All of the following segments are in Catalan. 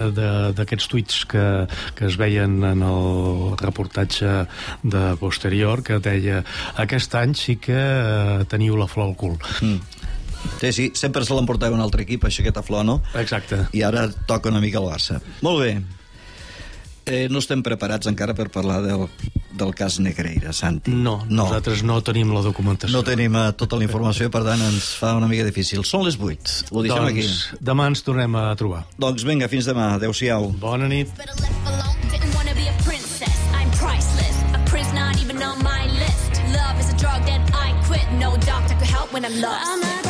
d'aquests tuits que, que es veien en el reportatge de posterior que deia aquest any sí que eh, teniu la flor al cul. Mm. Sí, sí, sempre se l'emportava un altre equip, això aquesta flor, no? Exacte. I ara toca una mica el Barça. Molt bé. Eh, no estem preparats encara per parlar del, del cas Negreira, Santi. No, no, nosaltres no tenim la documentació. No tenim uh, tota la informació, per tant ens fa una mica difícil. Són les 8, ho deixem doncs, aquí. demà ens tornem a trobar. Doncs vinga, fins demà. Adéu-siau. Bona nit. No doctor could help when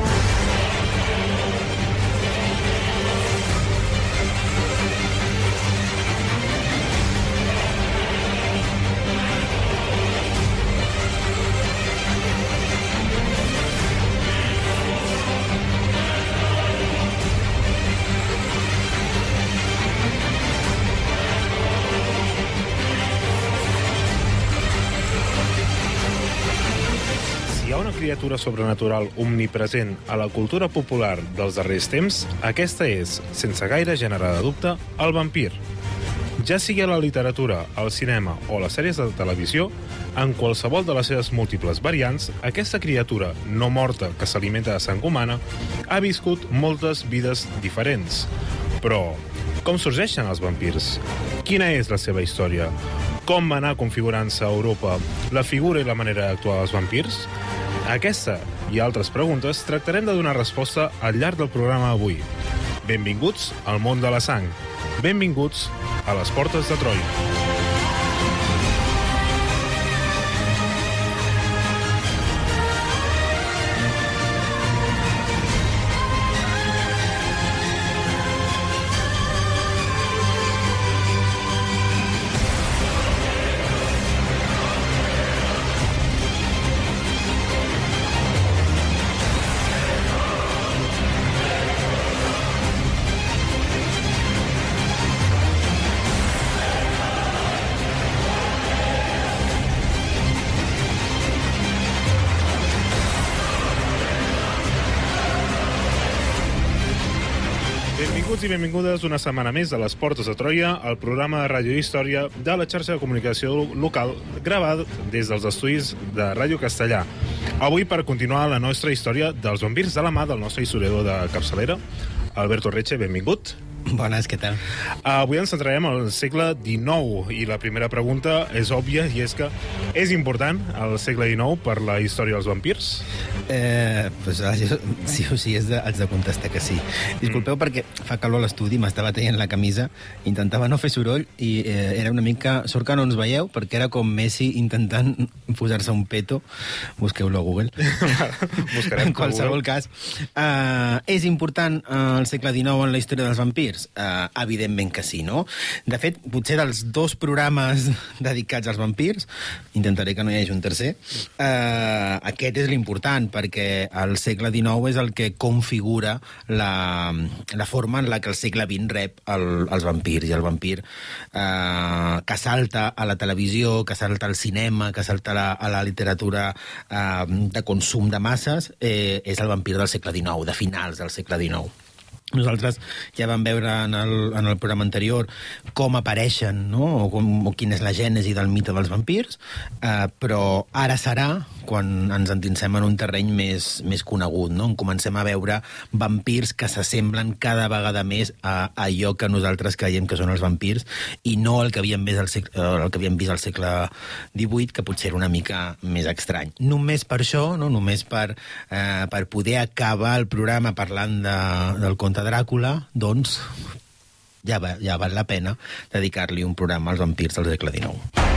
Criatura sobrenatural omnipresent a la cultura popular dels darrers temps, aquesta és, sense gaire gènere de dubte, el vampir. Ja sigui a la literatura, al cinema o a les sèries de televisió, en qualsevol de les seves múltiples variants, aquesta criatura no morta que s'alimenta de sang humana ha viscut moltes vides diferents. Però, com sorgeixen els vampirs? Quina és la seva història? Com va anar configurant-se a Europa la figura i la manera d'actuar dels vampirs? Aquesta i altres preguntes tractarem de donar resposta al llarg del programa avui. Benvinguts al món de la sang. Benvinguts a les portes de Troia. Benvinguts i benvingudes una setmana més a les Portes de Troia, el programa de Ràdio Història de la xarxa de comunicació local gravat des dels estudis de Ràdio Castellà. Avui per continuar la nostra història dels vampirs de la mà del nostre historiador de capçalera, Alberto Reche, benvingut. Bones, què tal? Avui ens centrarem al segle XIX i la primera pregunta és òbvia i és que és important el segle XIX per la història dels vampirs? Eh, pues, jo, sí o sí, de, haig de contestar que sí. Disculpeu mm. perquè fa calor a l'estudi, m'estava tenint la camisa, intentava no fer soroll i eh, era una mica... Sort que no ens veieu, perquè era com Messi intentant posar-se un peto. Busqueu-lo a Google. Buscarem en qualsevol Google. cas. Eh, és important eh, el segle XIX en la història dels vampirs? Vampirs? Uh, evidentment que sí, no? De fet, potser dels dos programes dedicats als vampirs, intentaré que no hi hagi un tercer, uh, aquest és l'important, perquè el segle XIX és el que configura la, la forma en la que el segle XX rep el, els vampirs, i el vampir uh, que salta a la televisió, que salta al cinema, que salta a la, a la literatura uh, de consum de masses, eh, és el vampir del segle XIX, de finals del segle XIX. Nosaltres ja vam veure en el, en el programa anterior com apareixen, no? o, com, o quina és la gènesi del mite dels vampirs, eh, però ara serà quan ens endinsem en un terreny més, més conegut, no? on comencem a veure vampirs que s'assemblen cada vegada més a, a allò que nosaltres creiem que són els vampirs i no el que havíem vist al segle, el que havíem vist al segle XVIII, que potser era una mica més estrany. Només per això, no? només per, eh, per poder acabar el programa parlant de, del conte de Dràcula, doncs ja, va, ja val la pena dedicar-li un programa als vampirs del segle XIX.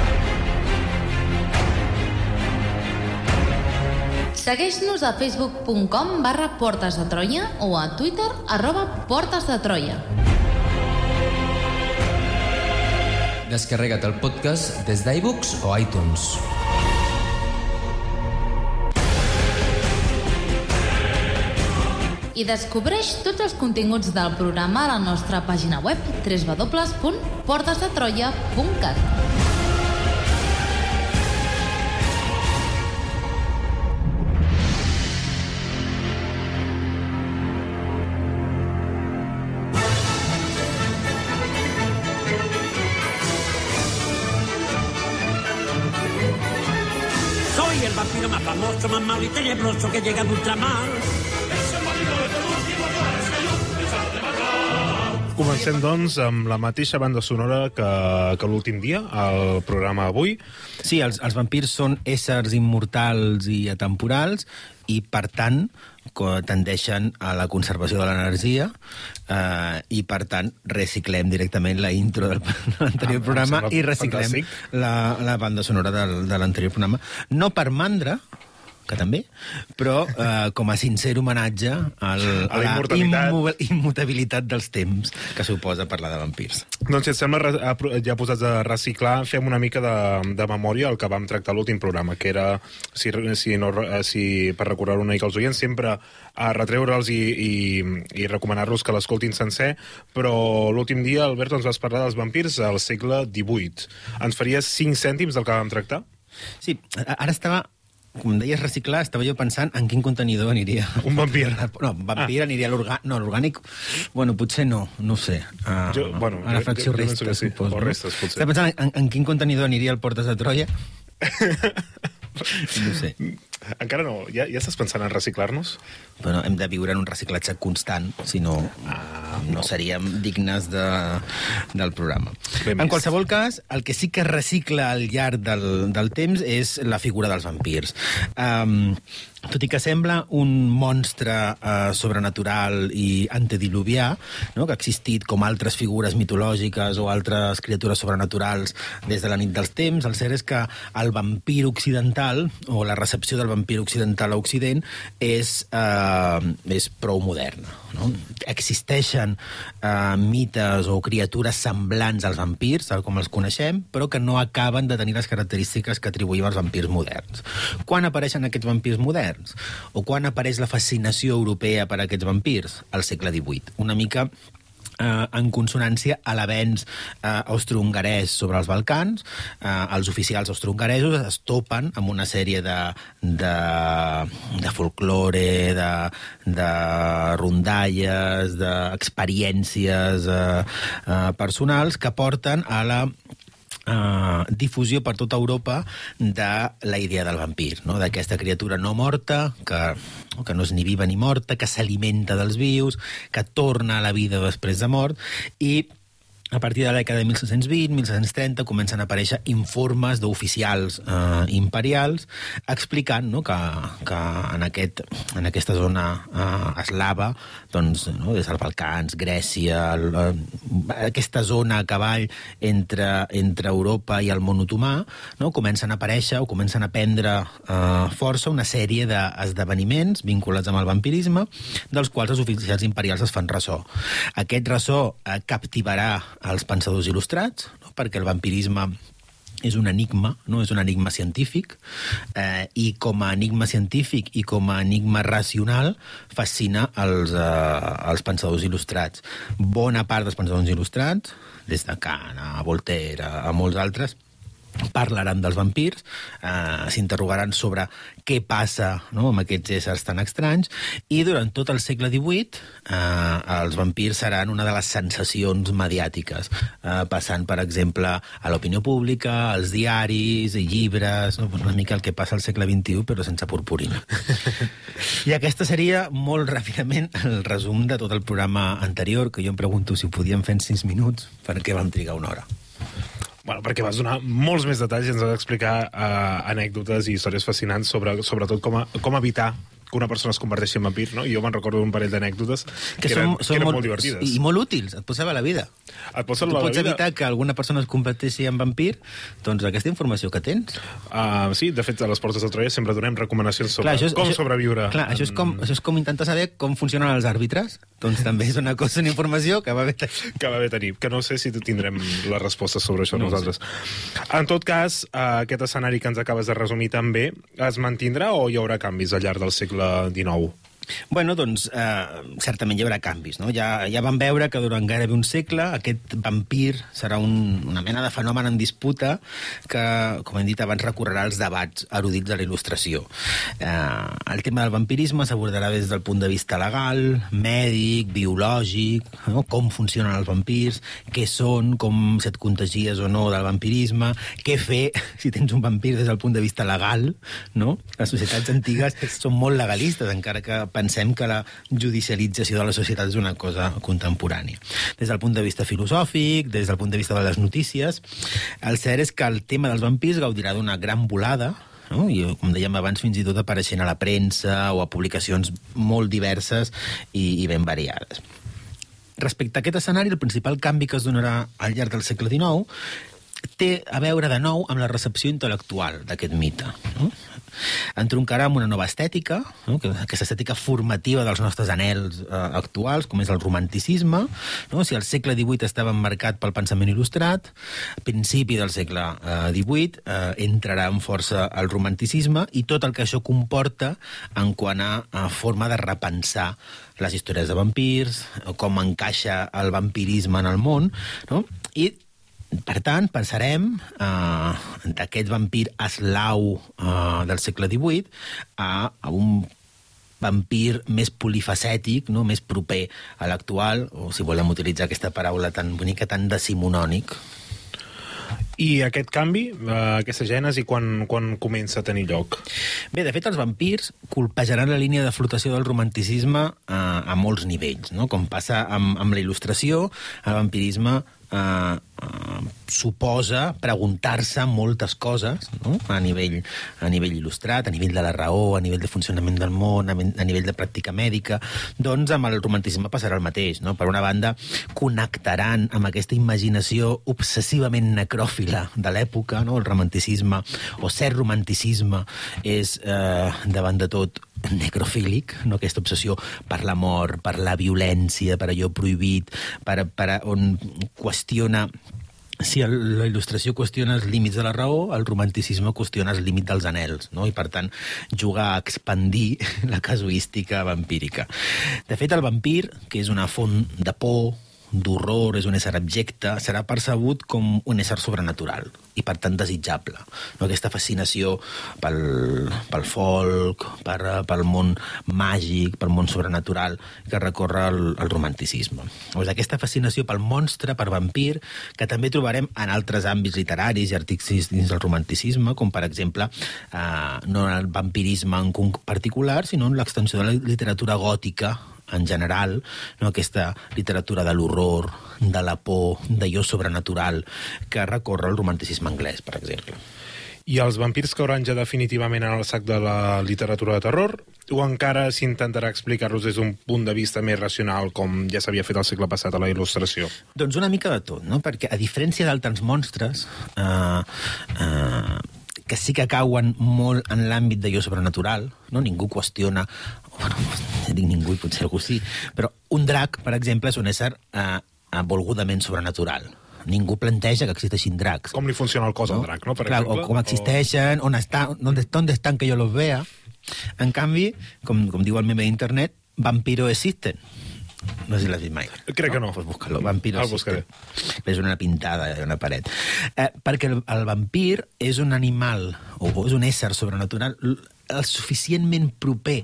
Segueix-nos a facebook.com barra Portes de Troia o a twitter arroba Portes de Troia. Descarrega't el podcast des d'iBooks o iTunes. I descobreix tots els continguts del programa a la nostra pàgina web www.portesdetroia.cat Soy el vampiro más famoso, más malo y tenebroso que llega de ultramar. Comencem, doncs, amb la mateixa banda sonora que, que l'últim dia, al programa avui. Sí, els, els vampirs són éssers immortals i atemporals i, per tant, tendeixen a la conservació de l'energia eh, i, per tant, reciclem directament la intro del, de l'anterior Ah, programa i reciclem fantàstic. la, la banda sonora del, de l'anterior programa. No per mandra, que també, però eh, com a sincer homenatge al, A la immutabilitat dels temps que suposa parlar de vampirs. Doncs, si et sembla, ja posats a reciclar, fem una mica de, de memòria el que vam tractar l'últim programa, que era, si, si no, si, per recordar una mica als oients, sempre a retreure'ls i, i, i recomanar-los que l'escoltin sencer, però l'últim dia, Albert, ens vas parlar dels vampirs al segle XVIII. Ens faries 5 cèntims del que vam tractar? Sí, ara estava com deies reciclar, estava jo pensant en quin contenidor aniria. Un vampir. No, vampir ah. aniria a l'orgànic. No, l'orgànic, bueno, potser no, no ho sé. Uh, Jo- bueno, a la fracció jo- jo que sí, suposo. o restes, potser. Estava pensant en, en quin contenidor aniria el Portes de Troia. no sé. Encara no. Ja, ja estàs pensant en reciclar-nos? Però hem de viure en un reciclatge constant, si no, Ah, no seríem dignes de, del programa. Ben en vist. qualsevol cas, el que sí que recicla al llarg del, del temps és la figura dels vampirs. Um, tot i que sembla un monstre uh, sobrenatural i antediluvià, no? que ha existit com altres figures mitològiques o altres criatures sobrenaturals des de la nit dels temps, el cert és que el vampir occidental, o la recepció del vampir occidental a Occident, és, uh, és prou moderna. No? Existeixen uh, mites o criatures semblants als vampirs, tal com els coneixem, però que no acaben de tenir les característiques que atribuïm als vampirs moderns. Quan apareixen aquests vampirs moderns? O quan apareix la fascinació europea per a aquests vampirs? Al segle XVIII. Una mica eh, en consonància a l'avenç eh, austro-hongarès sobre els Balcans. Eh, els oficials austro-hongaresos es topen amb una sèrie de, de, de folklore, de, de rondalles, d'experiències eh, eh, personals que porten a la Uh, difusió per tota Europa de la idea del vampir, no? d'aquesta criatura no morta, que, que no és ni viva ni morta, que s'alimenta dels vius, que torna a la vida després de mort, i a partir de la dècada de 1720-1730 comencen a aparèixer informes d'oficials eh, imperials explicant no, que, que en, aquest, en aquesta zona eh, eslava, doncs, no, des dels Balcans, Grècia, el, eh, aquesta zona a cavall entre, entre Europa i el món otomà, no, comencen a aparèixer o comencen a prendre eh, força una sèrie d'esdeveniments vinculats amb el vampirisme, dels quals els oficials imperials es fan ressò. Aquest ressò eh, captivarà als pensadors il·lustrats, no? perquè el vampirisme és un enigma, no? és un enigma científic, eh, i com a enigma científic i com a enigma racional fascina els, eh, els pensadors il·lustrats. Bona part dels pensadors il·lustrats, des de Kant a Voltaire a molts altres, parlaran dels vampirs, eh, s'interrogaran sobre què passa no, amb aquests éssers tan estranys, i durant tot el segle XVIII eh, els vampirs seran una de les sensacions mediàtiques, eh, passant, per exemple, a l'opinió pública, als diaris, llibres, no, una mica el que passa al segle XXI, però sense purpurina. I aquesta seria, molt ràpidament, el resum de tot el programa anterior, que jo em pregunto si ho podíem fer en 6 minuts, per què vam trigar una hora. Bueno, perquè vas donar molts més detalls i ens vas explicar uh, anècdotes i històries fascinants sobre, sobretot com, a, com evitar que una persona es converteixi en vampir, no? I jo me'n recordo un parell d'anècdotes que, que, eren, que eren molt, divertides. I molt útils, et pot salvar la vida. Et pot Tu salvar la pots vida. evitar que alguna persona es converteixi en vampir, doncs aquesta informació que tens. Uh, sí, de fet, a les portes de Troia sempre donem recomanacions sobre això és, com això, sobreviure. Clar, això és, com, en- això és com intentar saber com funcionen els àrbitres. Doncs també és una cosa, una informació que va bé tenir. que va bé tenir, que no sé si tindrem les respostes sobre això No nosaltres. En tot cas, eh, aquest escenari que ens acabes de resumir també es mantindrà o hi haurà canvis al llarg del segle XIX? Bueno, doncs, eh, certament hi haurà canvis. No? Ja, ja vam veure que durant gairebé un segle aquest vampir serà un, una mena de fenomen en disputa que, com hem dit abans, recorrerà als debats erudits de la il·lustració. Eh, el tema del vampirisme s'abordarà des del punt de vista legal, mèdic, biològic, no? com funcionen els vampirs, què són, com si et contagies o no del vampirisme, què fer si tens un vampir des del punt de vista legal. No? Les societats antigues són molt legalistes, encara que pensem que la judicialització de la societat és una cosa contemporània. Des del punt de vista filosòfic, des del punt de vista de les notícies, el cert és que el tema dels vampirs gaudirà d'una gran volada, no? i com dèiem abans fins i tot apareixent a la premsa o a publicacions molt diverses i, i ben variades. Respecte a aquest escenari, el principal canvi que es donarà al llarg del segle XIX té a veure de nou amb la recepció intel·lectual d'aquest mite. No? Entroncarà amb una nova estètica, no? que, aquesta estètica formativa dels nostres anells eh, actuals, com és el romanticisme. No? Si el segle XVIII estava marcat pel pensament il·lustrat, a principi del segle eh, XVIII eh, entrarà en força el romanticisme i tot el que això comporta en quant a, a forma de repensar les històries de vampirs, com encaixa el vampirisme en el món, no? i per tant, passarem eh, d'aquest vampir eslau eh, del segle XVIII a, a un vampir més polifacètic, no? més proper a l'actual, o si volem utilitzar aquesta paraula tan bonica, tan decimonònic. I aquest canvi, eh, aquesta gènesi, quan, quan comença a tenir lloc? Bé, de fet, els vampirs colpejaran la línia de flotació del romanticisme eh, a molts nivells, no? Com passa amb, amb la il·lustració, el vampirisme eh, eh, suposa preguntar-se moltes coses no? a, nivell, a nivell il·lustrat, a nivell de la raó, a nivell de funcionament del món, a, a nivell de pràctica mèdica, doncs amb el romanticisme passarà el mateix. No? Per una banda, connectaran amb aquesta imaginació obsessivament necròfila de l'època, no? el romanticisme, o cert romanticisme és, eh, davant de tot, necrofílic, no? aquesta obsessió per la mort, per la violència, per allò prohibit, per, per on qüestiona si el, la il·lustració qüestiona els límits de la raó, el romanticisme qüestiona els límits dels anels, no? i per tant jugar a expandir la casuística vampírica. De fet, el vampir, que és una font de por, d'horror, és un ésser abjecte, serà percebut com un ésser sobrenatural i, per tant, desitjable. No? Aquesta fascinació pel, pel folk, per, pel món màgic, pel món sobrenatural que recorre el, el romanticisme. Doncs aquesta fascinació pel monstre, per vampir, que també trobarem en altres àmbits literaris i artístics dins del romanticisme, com, per exemple, eh, no en el vampirisme en particular, sinó en l'extensió de la literatura gòtica en general, no? aquesta literatura de l'horror, de la por, d'allò sobrenatural, que recorre el romanticisme anglès, per exemple. I els vampirs cauran ja definitivament en el sac de la literatura de terror? O encara s'intentarà explicar-los des d'un punt de vista més racional, com ja s'havia fet al segle passat a la il·lustració? Doncs una mica de tot, no? perquè a diferència d'altres monstres, eh, eh, que sí que cauen molt en l'àmbit d'allò sobrenatural, no? ningú qüestiona, bueno, dic ningú i potser algú sí, però un drac, per exemple, és un ésser eh, volgudament sobrenatural. Ningú planteja que existeixin dracs. Com li funciona el cos al drac, no? Per Clar, exemple? o com existeixen, on està, on, on estan que jo los vea. En canvi, com, com diu el meme d'internet, vampiro existen. No sé si l'has vist mai. Crec que no. Pues búscalo, vampiro El buscaré. És una pintada a una paret. Eh, perquè el, el vampir és un animal, o, o és un ésser sobrenatural, el suficientment proper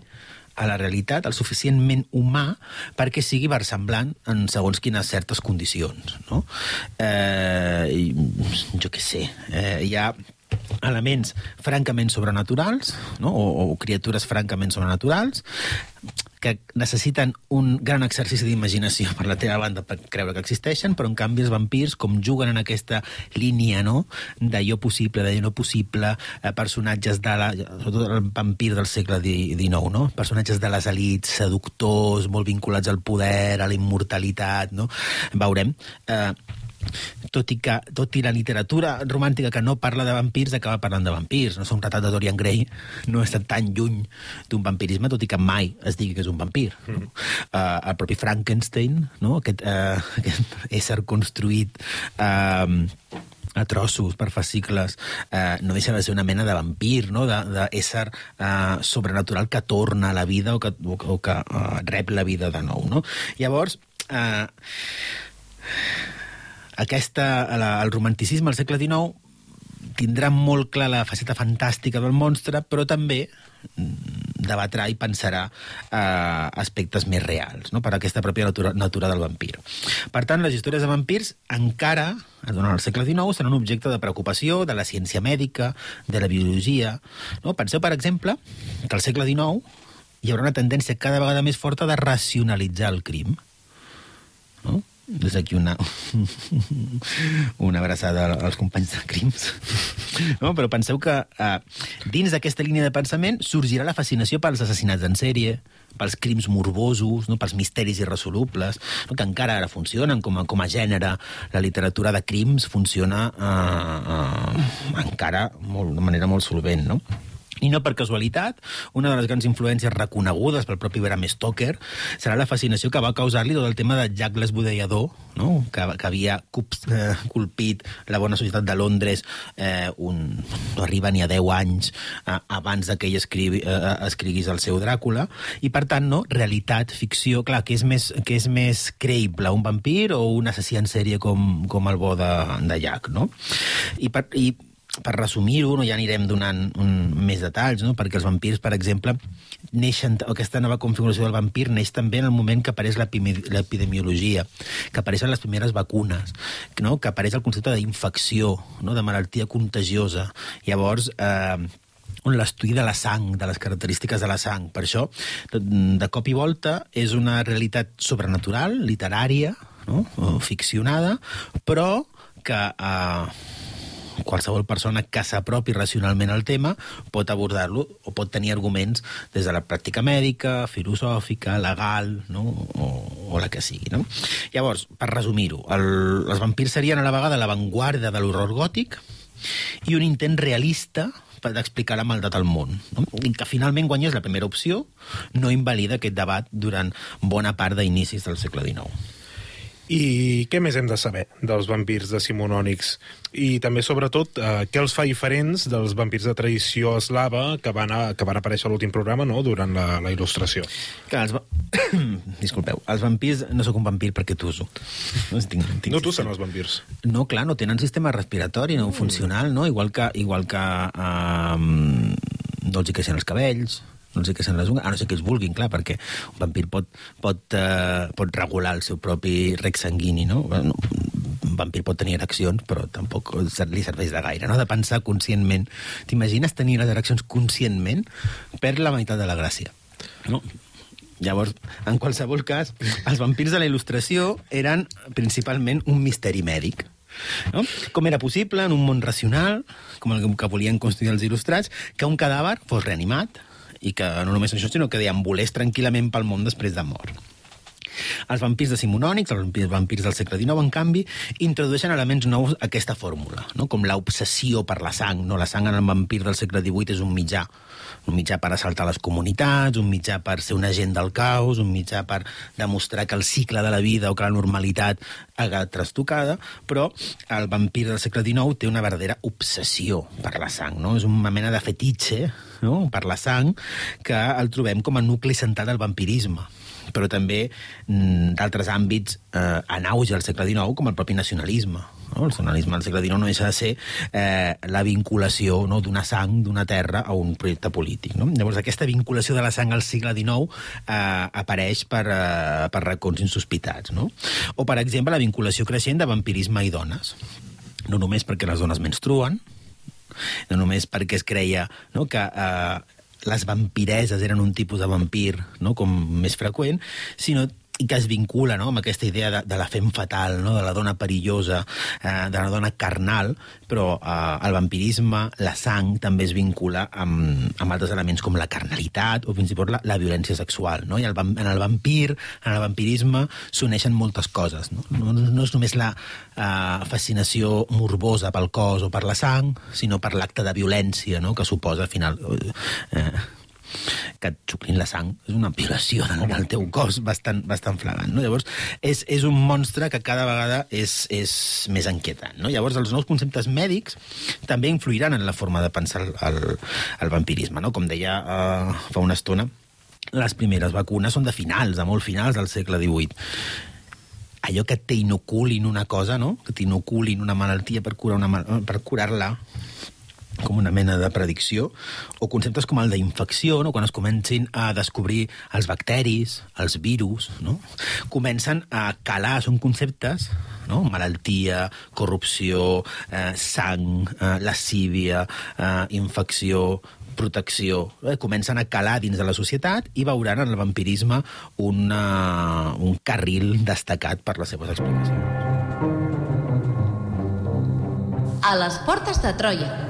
a la realitat, el suficientment humà perquè sigui versemblant en segons quines certes condicions. No? Eh, jo què sé, eh, hi ha elements francament sobrenaturals, no? o, o criatures francament sobrenaturals, que necessiten un gran exercici d'imaginació per la teva banda per creure que existeixen, però en canvi els vampirs, com juguen en aquesta línia no? d'allò possible, d'allò no possible, eh, personatges de la... sobretot el vampir del segle XIX, no? personatges de les elites, seductors, molt vinculats al poder, a la immortalitat, no? veurem... Eh, tot i, que, tot i la literatura romàntica que no parla de vampirs acaba parlant de vampirs. No un retrat de Dorian Gray no està tan lluny d'un vampirisme, tot i que mai es digui que és un vampir. Mm. No? Uh, el propi Frankenstein, no? aquest, uh, aquest ésser construït uh, a trossos per fascicles, eh, no deixa de ser una mena de vampir, no? d'ésser eh, sobrenatural que torna a la vida o que, o, o que eh, rep la vida de nou. No? Llavors, eh, aquesta, la, el romanticisme al segle XIX tindrà molt clar la faceta fantàstica del monstre, però també mm, debatrà i pensarà eh, aspectes més reals no? per aquesta pròpia natura, natura del vampir. Per tant, les històries de vampirs encara, durant el segle XIX, seran un objecte de preocupació de la ciència mèdica, de la biologia. No? Penseu, per exemple, que al segle XIX hi haurà una tendència cada vegada més forta de racionalitzar el crim. No? Des d'aquí una, una abraçada als companys de crims. No, però penseu que eh, dins d'aquesta línia de pensament sorgirà la fascinació pels assassinats en sèrie, pels crims morbosos, no, pels misteris irresolubles, no, que encara ara funcionen com a, com a gènere. La literatura de crims funciona eh, eh, encara molt, de manera molt solvent, no? I no per casualitat, una de les grans influències reconegudes pel propi Bram Stoker serà la fascinació que va causar-li tot el tema de Jack l'Esbudellador, no? que, que havia cups, eh, culpit la bona societat de Londres eh, un, no arriba ni a 10 anys eh, abans que ell escrivi, eh, escriguis el seu Dràcula, i per tant, no, realitat, ficció, clar, que és més, que és més creïble, un vampir o un assassí en sèrie com, com el bo de, de Jack, no? I, per, i per resumir-ho, no, ja anirem donant un, més detalls, no? perquè els vampirs, per exemple, neixen, aquesta nova configuració del vampir neix també en el moment que apareix l'epidemiologia, que apareixen les primeres vacunes, no? que apareix el concepte d'infecció, no? de malaltia contagiosa. Llavors, eh, l'estudi de la sang, de les característiques de la sang. Per això, de cop i volta, és una realitat sobrenatural, literària, no? o ficcionada, però que eh, qualsevol persona que s'apropi racionalment al tema pot abordar-lo o pot tenir arguments des de la pràctica mèdica, filosòfica, legal, no? o, o la que sigui. No? Llavors, per resumir-ho, el, els vampirs serien a la vegada l'avantguarda de l'horror gòtic i un intent realista per explicar la maldat al món. No? I que finalment guanyés la primera opció no invalida aquest debat durant bona part d'inicis del segle XIX. I què més hem de saber dels vampirs decimonònics? I també, sobretot, eh, què els fa diferents dels vampirs de tradició eslava que van, a, que van aparèixer a l'últim programa no? durant la, la il·lustració? Clar, els va... Disculpeu, els vampirs no sóc un vampir perquè t'uso. No, tinc, tinc no t'usen els vampirs? No, clar, no tenen sistema respiratori, no funcional, no? Igual que, igual que uh, no els hi creixen els cabells, no sé què se'n les ungles, a no sé que es vulguin, clar, perquè un vampir pot, pot, uh, pot regular el seu propi rec sanguini, no? Un vampir pot tenir ereccions, però tampoc li serveix de gaire, no? De pensar conscientment. T'imagines tenir les ereccions conscientment? per la meitat de la gràcia. No? Llavors, en qualsevol cas, els vampirs de la il·lustració eren principalment un misteri mèdic. No? Com era possible, en un món racional, com el que volien construir els il·lustrats, que un cadàver fos reanimat, i que no només això, sinó que deambulés tranquil·lament pel món després de mort. Els vampirs decimonònics, els vampirs del segle XIX, en canvi, introdueixen elements nous a aquesta fórmula, no? com l'obsessió per la sang. No? La sang en el vampir del segle XVIII és un mitjà un mitjà per assaltar les comunitats, un mitjà per ser un agent del caos, un mitjà per demostrar que el cicle de la vida o que la normalitat ha trastocada, però el vampir del segle XIX té una verdadera obsessió per la sang, no? És una mena de fetitxe no? per la sang que el trobem com a nucli central del vampirisme però també mm, d'altres àmbits eh, en auge al segle XIX, com el propi nacionalisme. No? El nacionalisme al segle XIX no deixa de ser eh, la vinculació no, d'una sang, d'una terra, a un projecte polític. No? Llavors, aquesta vinculació de la sang al segle XIX eh, apareix per, eh, per racons insospitats. No? O, per exemple, la vinculació creixent de vampirisme i dones. No només perquè les dones menstruen, no només perquè es creia no, que eh, les vampireses eren un tipus de vampir no? com més freqüent, sinó i que es vincula no, amb aquesta idea de, de la fem fatal, no, de la dona perillosa, eh, de la dona carnal, però eh, el vampirisme, la sang, també es vincula amb, amb altres elements com la carnalitat o fins i tot la, la violència sexual. No? I el, en el vampir, en el vampirisme, s'uneixen moltes coses. No, no, no és només la eh, fascinació morbosa pel cos o per la sang, sinó per l'acte de violència no? que suposa, al final... Eh, que et xuclin la sang és una violació del, del teu cos bastant, bastant flagrant. No? Llavors, és, és un monstre que cada vegada és, és més inquietant. No? Llavors, els nous conceptes mèdics també influiran en la forma de pensar el, el, el vampirisme. No? Com deia uh, fa una estona, les primeres vacunes són de finals, de molt finals del segle XVIII allò que t'inoculin una cosa, no? que t'inoculin una malaltia per curar una mal- per curar-la com una mena de predicció, o conceptes com el d'infecció, no? quan es comencin a descobrir els bacteris, els virus, no? comencen a calar, són conceptes, no? malaltia, corrupció, eh, sang, eh, lascívia, eh, infecció, protecció, eh, comencen a calar dins de la societat i veuran en el vampirisme una, un carril destacat per les seves explicacions. A les portes de Troia.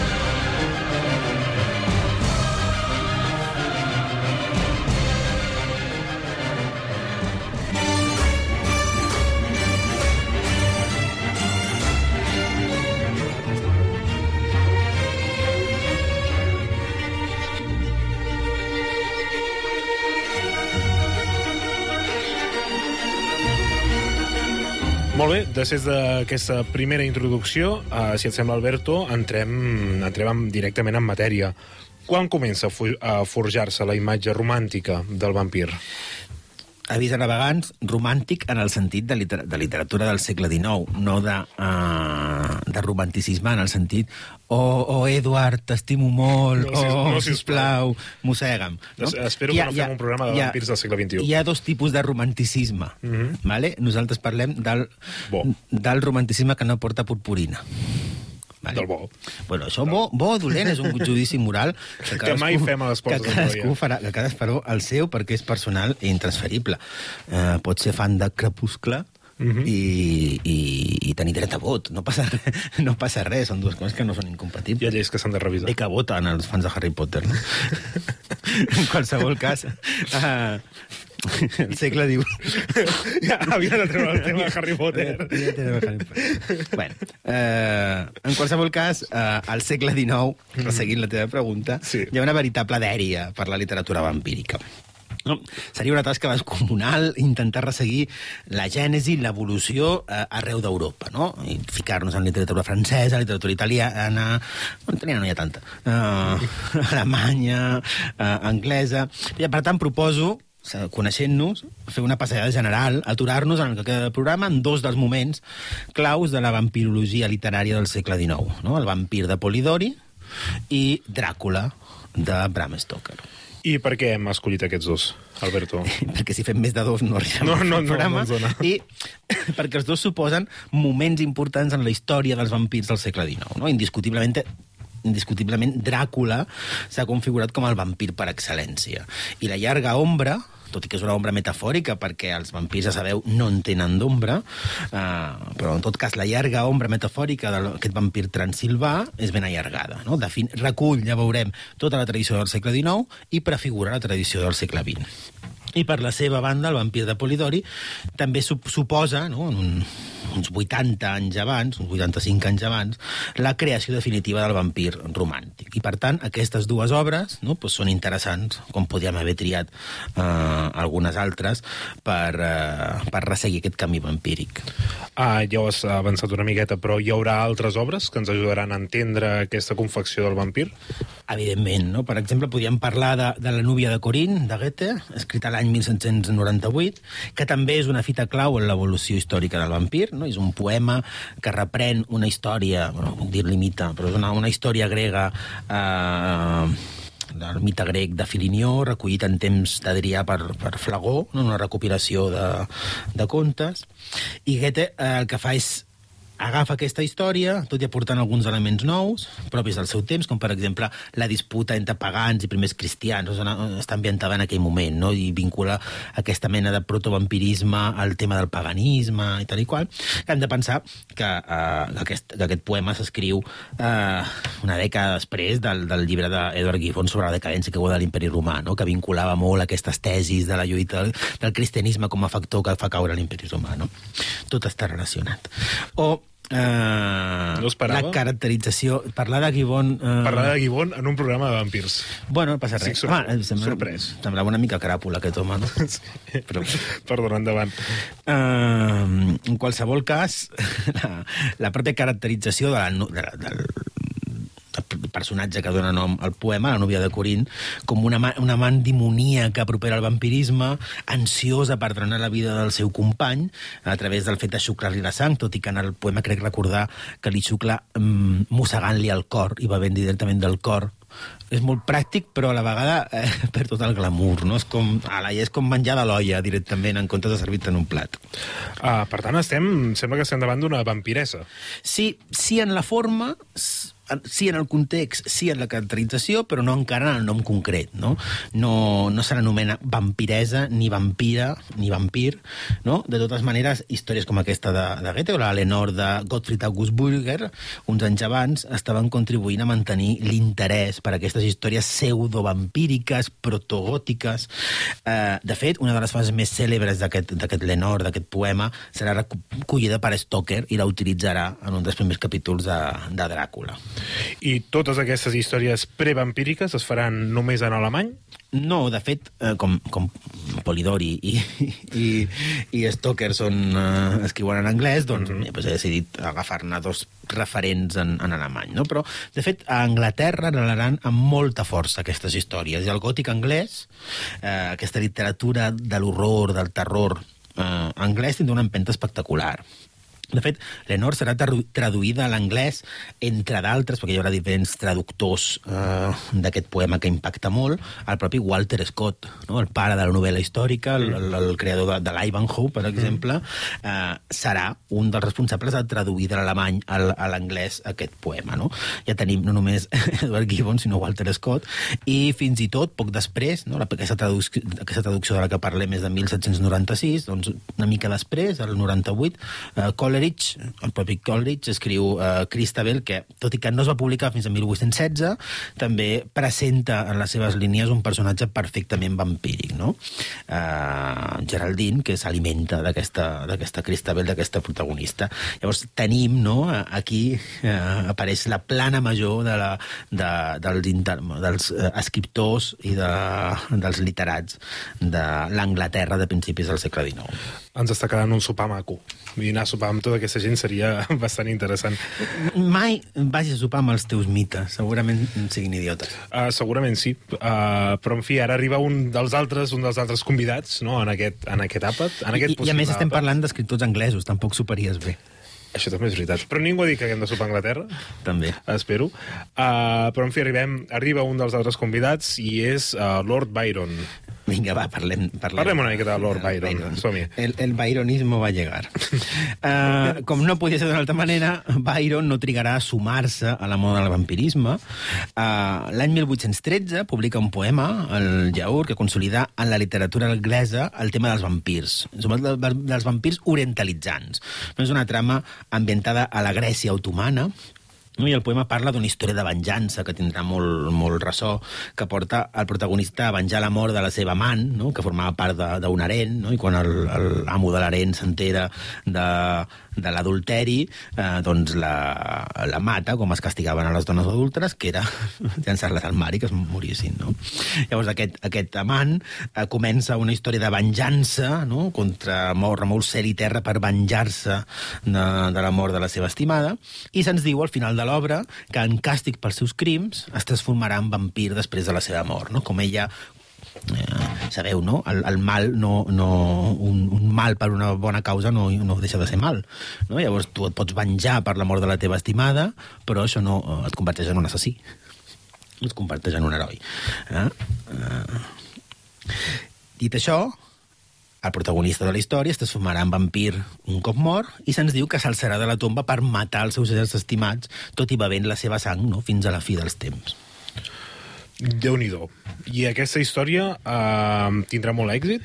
Bé, després d'aquesta primera introducció, eh, si et sembla, Alberto, entrem, entrem en, directament en matèria. Quan comença a forjar-se la imatge romàntica del vampir? Avís a navegants romàntic en el sentit de, liter de literatura del segle XIX, no de, uh, de romanticisme en el sentit oh, oh Eduard, t'estimo molt, No, oh, no, sisplau, mossega'm. Es- espero que no fem un programa de vampirs del segle XXI. Hi ha dos tipus de romanticisme. Mm -hmm. vale? Nosaltres parlem del, Bo. del romanticisme que no porta purpurina. Vale? Del bo. Bueno, això bo, bo o dolent és un judici moral Que mai fem a les portes que cadascú farà, que cadascú farà el seu perquè és personal i intransferible. Eh, pot ser fan de Crepuscle Mhm. i, i, i tenir dret a vot. No passa, res, no passa res, són dues coses que no són Hi incompatibles. ha lleis que s'han de revisar. Bé que voten els fans de Harry Potter, no? en qualsevol cas, uh, el segle diu... Ja, havia de treure el tema de Harry Potter. Ja el Harry Potter. bueno, eh, en qualsevol cas, eh, al segle XIX, resseguint la teva pregunta, Sí. hi ha una veritable dèria per la literatura vampírica. No? Seria una tasca descomunal intentar resseguir la gènesi, l'evolució eh, arreu d'Europa, no? I ficar-nos en literatura francesa, literatura italiana... Bueno, italiana no hi ha tanta. Uh, alemanya, uh, anglesa... I, per tant, proposo coneixent-nos, fer una passejada general, aturar-nos en el que queda del programa en dos dels moments claus de la vampirologia literària del segle XIX, no? el vampir de Polidori i Dràcula de Bram Stoker. I per què hem escollit aquests dos, Alberto? perquè si fem més de dos no arribem No, no, no, programa. no dona. I perquè els dos suposen moments importants en la història dels vampirs del segle XIX. No? Indiscutiblement indiscutiblement Dràcula s'ha configurat com el vampir per excel·lència. I la llarga ombra, tot i que és una ombra metafòrica, perquè els vampirs, ja sabeu, no en tenen d'ombra, eh, però en tot cas la llarga ombra metafòrica d'aquest vampir transilvà és ben allargada. No? Defin recull, ja veurem, tota la tradició del segle XIX i prefigura la tradició del segle XX. I per la seva banda, el vampir de Polidori també sup suposa, no, en un, uns 80 anys abans, uns 85 anys abans, la creació definitiva del vampir romàntic. I, per tant, aquestes dues obres no, doncs són interessants, com podíem haver triat eh, algunes altres, per, eh, per resseguir aquest camí vampíric. Ah, ja ho has avançat una miqueta, però hi haurà altres obres que ens ajudaran a entendre aquesta confecció del vampir? Evidentment, no? Per exemple, podríem parlar de, de La núvia de Corín, de Goethe, escrita l'any 1798, que també és una fita clau en l'evolució històrica del vampir, no? És un poema que reprèn una història, bueno, puc dir-li mita, però és una, una història grega eh, del mite grec de Filinió, recollit en temps d'Adrià per, per Flagó, no? una recopilació de, de contes, i Goethe eh, el que fa és agafa aquesta història, tot i aportant alguns elements nous, propis del seu temps, com per exemple la disputa entre pagans i primers cristians, o sigui, està ambientada en aquell moment, no? i vincula aquesta mena de protovampirisme al tema del paganisme i tal i qual. Hem de pensar que, uh, que, aquest, que aquest poema s'escriu uh, una dècada després del, del llibre d'Edward Gibbon sobre la decadència que de l'imperi romà, no? que vinculava molt aquestes tesis de la lluita del, del cristianisme com a factor que fa caure l'imperi romà. No? Tot està relacionat. O Uh, No esperava. La caracterització... Parlar de Gibbon... Uh, Parlar de Gibbon en un programa de vampirs. Bueno, no passa res. Estic sorprès. Home, sembla, Sorprès. Semblava una mica cràpula, aquest home, no? Però, Perdona, endavant. uh, en qualsevol cas, la, la pròpia caracterització de la, de la, del, del personatge que dona nom al poema, la núvia de Corint, com una, una amant demoníaca propera al vampirisme, ansiosa per drenar la vida del seu company, a través del fet de xuclar-li la sang, tot i que en el poema crec recordar que li xucla mm, mossegant-li el cor i bevent directament del cor. És molt pràctic, però a la vegada eh, perd tot el glamour, no? És com, ala, és com menjar de l'olla directament, en comptes de servir-te en un plat. Uh, per tant, estem, sembla que estem davant d'una vampiresa. Sí, sí en la forma, sí en el context, sí en la caracterització, però no encara en el nom concret, no? No, no se l'anomena vampiresa, ni vampira, ni vampir, no? De totes maneres, històries com aquesta de, de Goethe o la Lenore de Gottfried August Burger, uns anys abans, estaven contribuint a mantenir l'interès per aquestes històries pseudovampíriques, protogòtiques. Eh, de fet, una de les fases més cèlebres d'aquest Lenore, d'aquest poema, serà recollida per Stoker i la utilitzarà en un dels primers capítols de, de Dràcula. I totes aquestes històries prevampíriques es faran només en alemany? No, de fet, eh, com, com Polidori i, i, i Stoker són, eh, escriuen en anglès, doncs mm -hmm. pues he decidit agafar-ne dos referents en, en alemany. No? Però, de fet, a Anglaterra anhelaran amb molta força aquestes històries. I el gòtic anglès, eh, aquesta literatura de l'horror, del terror eh, anglès, tindrà una empenta espectacular. De fet, Lenore serà tradu- traduïda a l'anglès, entre d'altres, perquè hi haurà diferents traductors eh, d'aquest poema que impacta molt, el propi Walter Scott, no? el pare de la novel·la històrica, el, el, el creador de, de l'Ivanhoe, per exemple, eh, serà un dels responsables de traduir de l'alemany al- a l'anglès aquest poema. No? Ja tenim no només Edward Gibbon, sinó Walter Scott, i fins i tot, poc després, no? la, aquesta, traducció, aquesta traducció de la que parlem és de 1796, doncs una mica després, el 98, eh, Coleridge, el propi Coleridge, escriu eh, Christabel, que, tot i que no es va publicar fins a 1816, també presenta en les seves línies un personatge perfectament vampíric, no? Eh, Geraldine, que s'alimenta d'aquesta Christabel, d'aquesta protagonista. Llavors tenim, no?, aquí eh, apareix la plana major de la, de, dels, inter, dels eh, escriptors i de, dels literats de l'Anglaterra de principis del segle XIX. Ens està quedant un sopar maco. I anar a sopar amb tota aquesta gent seria bastant interessant. Mai vagis a sopar amb els teus mites, segurament siguin idiotes. Uh, segurament sí, uh, però en fi, ara arriba un dels altres, un dels altres convidats no? en, aquest, en aquest àpat. En aquest I, I a més estem àpat. parlant d'escriptors anglesos, tampoc soparies bé. Això també és veritat. Però ningú ha dit que haguem de sopar a Anglaterra. També. Espero. Uh, però, en fi, arribem, arriba un dels altres convidats i és uh, Lord Byron. Vinga, va, parlem... Parlem, Parlem una miqueta de Lord Byron. Som-hi. El, el byronismo va llegar. uh, com no podia ser d'una altra manera, Byron no trigarà a sumar-se a la moda del vampirisme. Uh, L'any 1813 publica un poema, el Jaur, que consolida en la literatura anglesa el tema dels vampirs, sobretot del- dels vampirs orientalitzants. No és una trama ambientada a la Grècia otomana? I el poema parla d'una història de venjança que tindrà molt, molt ressò, que porta el protagonista a venjar la mort de la seva amant, no? que formava part d'un harent, no? i quan el- el amo de l'harent s'entera de, de l'adulteri, eh, doncs la, la mata, com es castigaven a les dones adúlteres, que era llançar-les al mar i que es morissin. No? Llavors aquest, aquest amant eh, comença una història de venjança no? contra mort, remou cel i terra per venjar-se de, de la mort de la seva estimada, i se'ns diu al final de l'obra que en càstig pels seus crims es transformarà en vampir després de la seva mort, no? com ella sabeu, no? El, el mal, no, no, un, un mal per una bona causa no, no deixa de ser mal. No? Llavors tu et pots venjar per la mort de la teva estimada, però això no eh, et converteix en un assassí. es converteix en un heroi. Eh? Eh, dit això, el protagonista de la història es transformarà en vampir un cop mort i se'ns diu que s'alçarà de la tomba per matar els seus éssers estimats, tot i bevent la seva sang no? fins a la fi dels temps. Déu nhi I aquesta història eh, tindrà molt èxit?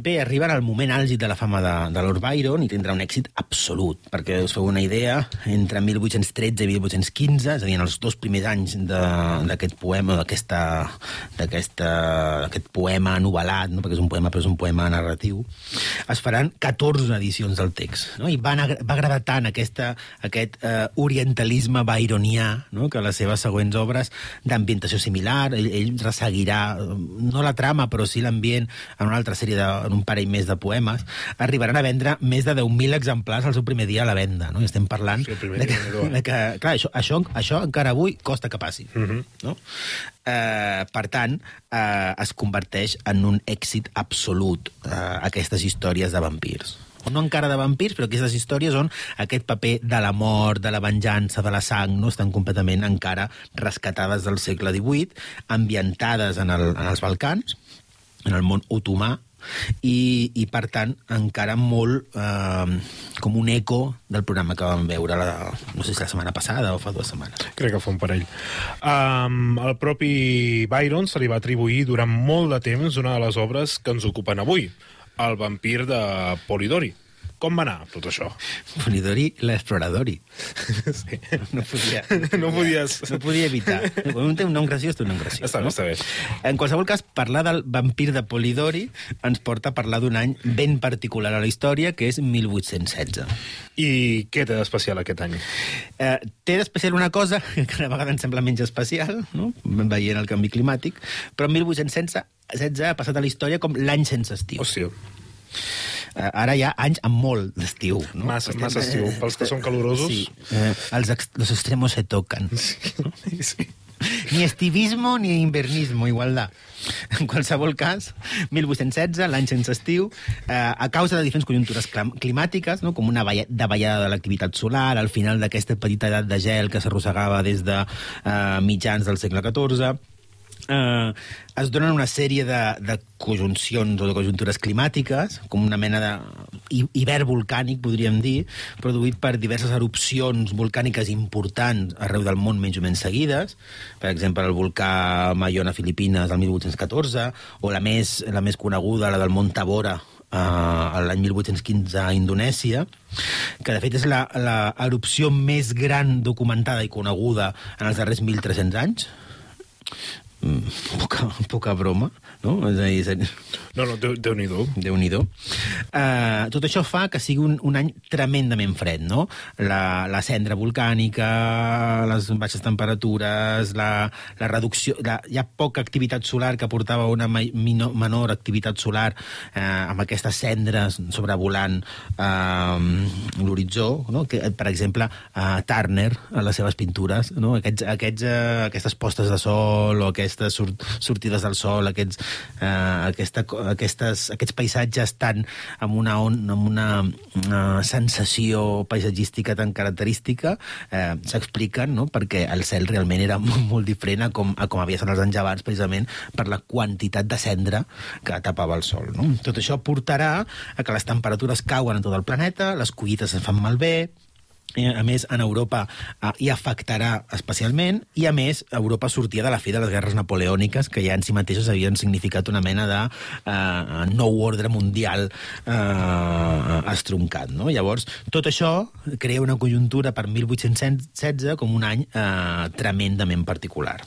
Bé, arriba en el moment àlgid de la fama de, de Lord Byron i tindrà un èxit absolut, perquè us feu una idea, entre 1813 i 1815, és a dir, en els dos primers anys d'aquest poema, d'aquest poema novel·lat, no? perquè és un poema però és un poema narratiu, es faran 14 edicions del text, no? i agra va agradar tant aquesta, aquest eh, orientalisme byronià, no? que les seves següents obres d'ambientació similar, ell, ell resseguirà, no la trama, però sí l'ambient en una altra sèrie, de, en un parell més de poemes, arribaran a vendre més de 10.000 exemplars al seu primer dia a la venda. No? I estem parlant Sí, de que, de que, clar, això, això, això encara avui costa que passi. Mhm. no? eh, per tant, eh, es converteix en un èxit absolut eh, aquestes històries de vampirs no encara de vampirs, però aquestes històries on aquest paper de la mort, de la venjança, de la sang, no estan completament encara rescatades del segle XVIII, ambientades en, el, en els Balcans, en el món otomà, i, i per tant encara molt eh, com un eco del programa que vam veure la, no sé si la setmana passada o fa dues setmanes. Crec que fa un parell. Um, el propi Byron se li va atribuir durant molt de temps una de les obres que ens ocupen avui, el vampir de Polidori. Com va anar tot això? Polidori l'exploradori. Sí. No podia, No podies... no podia evitar. Un té un nom graciós, té un nom graciós. Està bé, està bé. En qualsevol cas, parlar del vampir de Polidori ens porta a parlar d'un any ben particular a la història, que és 1816. I què té d'especial aquest any? Eh, té d'especial una cosa que cada vegada em sembla menys especial, no? veient el canvi climàtic, però 1816 ha passat a la història com l'any sense estiu. Hòstia, Eh, ara hi ha anys amb molt d'estiu. No? Massa- Estem- massa estiu. Pels que són calorosos. Sí. Eh, els ex los extremos se tocan. sí. Ni estivismo ni invernismo, igualdad. En qualsevol cas, 1816, l'any sense estiu, eh, a causa de diferents conjuntures climàtiques, no? com una valla- davallada de l'activitat solar, al final d'aquesta petita edat de gel que s'arrossegava des de eh, mitjans del segle XIV, eh, es donen una sèrie de, de conjuncions o de conjuntures climàtiques, com una mena de hi- hivern volcànic, podríem dir, produït per diverses erupcions volcàniques importants arreu del món menys o menys seguides, per exemple, el volcà Mayona, Filipines, el 1814, o la més, la més coneguda, la del Mont Tabora, eh, l'any 1815 a Indonèsia, que de fet és la, la erupció més gran documentada i coneguda en els darrers 1.300 anys. Mm, poca, poca broma, no? És a dir, No, no, Déu- Déu-n'hi-do. Déu-n'hi-do. Uh, tot això fa que sigui un, un any tremendament fred, no? La, la cendra volcànica, les baixes temperatures, la, la reducció... La, hi ha poca activitat solar que portava a una mai- mino, menor activitat solar eh, amb aquestes cendres sobrevolant eh, l'horitzó, no? que, per exemple, eh, Turner, a les seves pintures, no? aquests, aquests, eh, aquestes postes de sol o aquestes sort, sortides del sol, aquests, eh, aquesta, aquestes, aquests paisatges tan amb una, on, amb una uh, sensació paisatgística tan característica eh, s'expliquen no? perquè el cel realment era molt, molt diferent a com, a com havia estat els anys abans precisament per la quantitat de cendra que tapava el sol. No? Tot això portarà a que les temperatures cauen en tot el planeta, les collites es fan malbé, a més, en Europa eh, hi afectarà especialment, i a més, Europa sortia de la fi de les guerres napoleòniques, que ja en si mateixes havien significat una mena de eh, nou ordre mundial eh, estroncat. No? Llavors, tot això crea una conjuntura per 1816 com un any eh, tremendament particular.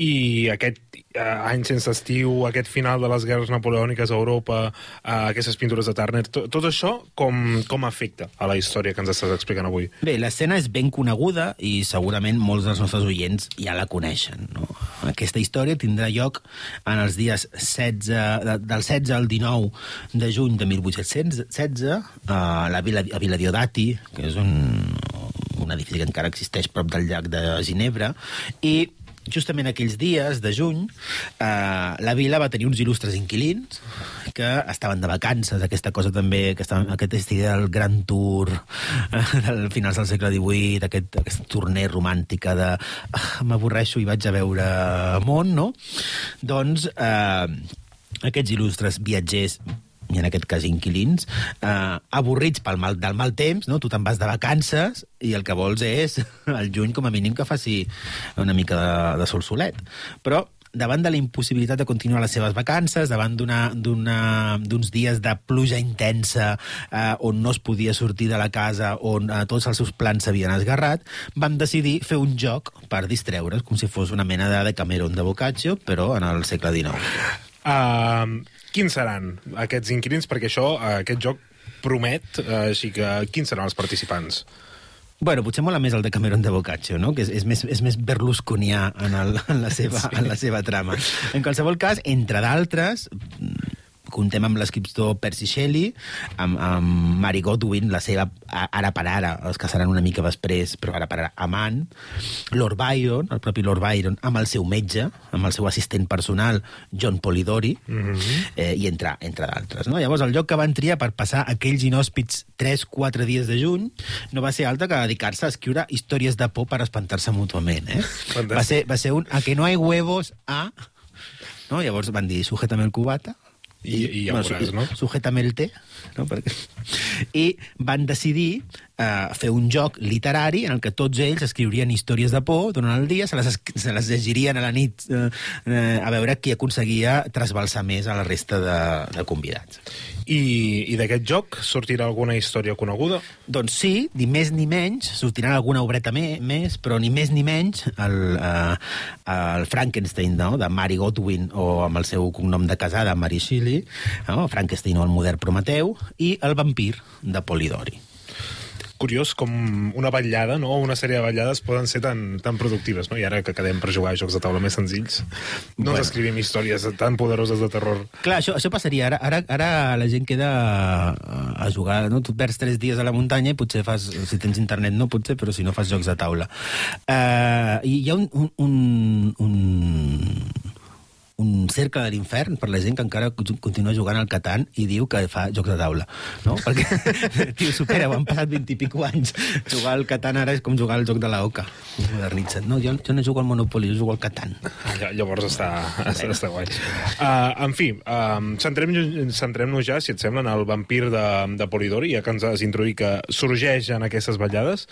I aquest eh, any sense estiu, aquest final de les guerres napoleòniques a Europa, eh, aquestes pintures de Turner, to, tot això com, com afecta a la història que ens estàs explicant avui? Bé, l'escena és ben coneguda i segurament molts dels nostres oients ja la coneixen. No? Aquesta història tindrà lloc en els dies 16, de- del 16 al 19 de juny de 1816 a la vila, a Vila Diodati, que és un, un edifici que encara existeix prop del llac de Ginebra, i justament aquells dies de juny, eh, la vila va tenir uns il·lustres inquilins que estaven de vacances, aquesta cosa també, que aquesta idea del gran tour eh, del finals del segle XVIII, aquest, aquesta tournée romàntica de ah, m'avorreixo i vaig a veure món, no? Doncs eh, aquests il·lustres viatgers i en aquest cas inquilins, eh, avorrits pel mal, del mal temps, no? tu te'n vas de vacances i el que vols és el juny com a mínim que faci una mica de, de sol solet. Però davant de la impossibilitat de continuar les seves vacances, davant d'uns dies de pluja intensa eh, on no es podia sortir de la casa, on eh, tots els seus plans s'havien esgarrat, vam decidir fer un joc per distreure's, com si fos una mena de Decameron de Boccaccio, però en el segle XIX. Uh, quins seran aquests inquilins? Perquè això, uh, aquest joc promet, uh, així que quins seran els participants? Bueno, potser mola més el de Cameron de Boccaccio, no? que és, és, més, és més berlusconià en, el, en, la seva, sí. en la seva trama. En qualsevol cas, entre d'altres, contem amb l'escriptor Percy Shelley, amb, amb Mary Godwin, la seva ara per ara, els que seran una mica després, però ara per ara, amant, Lord Byron, el propi Lord Byron, amb el seu metge, amb el seu assistent personal, John Polidori, mm -hmm. eh, i entre, entre d'altres. No? Llavors, el lloc que van triar per passar aquells inhòspits 3-4 dies de juny no va ser altre que dedicar-se a escriure històries de por per espantar-se mútuament. Eh? Va ser, va ser un a que no hay huevos a... No? Llavors van dir, sujétame el cubata, i, i ja bueno, veuràs, no? Sujétame el té, no? Perquè... I van decidir eh, fer un joc literari en el que tots ells escriurien històries de por durant el dia, se les, se les llegirien a la nit eh, eh, a veure qui aconseguia trasbalsar més a la resta de, de convidats. I, i d'aquest joc sortirà alguna història coneguda? Doncs sí, ni més ni menys, sortirà alguna obreta me, més, però ni més ni menys el, uh, el Frankenstein no? de Mary Godwin, o amb el seu cognom de casada, Mary Shelley, no? Frankenstein o el modern Prometeu, i el vampir de Polidori curiós com una vetllada, no? una sèrie de vetllades poden ser tan, tan productives, no? I ara que quedem per jugar a jocs de taula més senzills, no bueno. ens escrivim històries tan poderoses de terror. Clar, això, això passaria. Ara, ara, ara la gent queda a jugar, no? Tu perds tres dies a la muntanya i potser fas, si tens internet no potser, però si no fas jocs de taula. Uh, I hi ha un, un, un, un un cercle de l'infern per la gent que encara continua jugant al Catan i diu que fa jocs de taula, no? Perquè, tio, supera, han passat 20 i pico anys. Jugar al Catan ara és com jugar al joc de la Oca. Modernitzat. No, jo, jo no jugo al Monopoly, jo jugo al Catan. Ah, llavors està, està, està guai. Uh, en fi, uh, centrem-nos centrem ja, si et sembla, en el vampir de, de Polidori, ja que ens has introduït que sorgeix en aquestes ballades.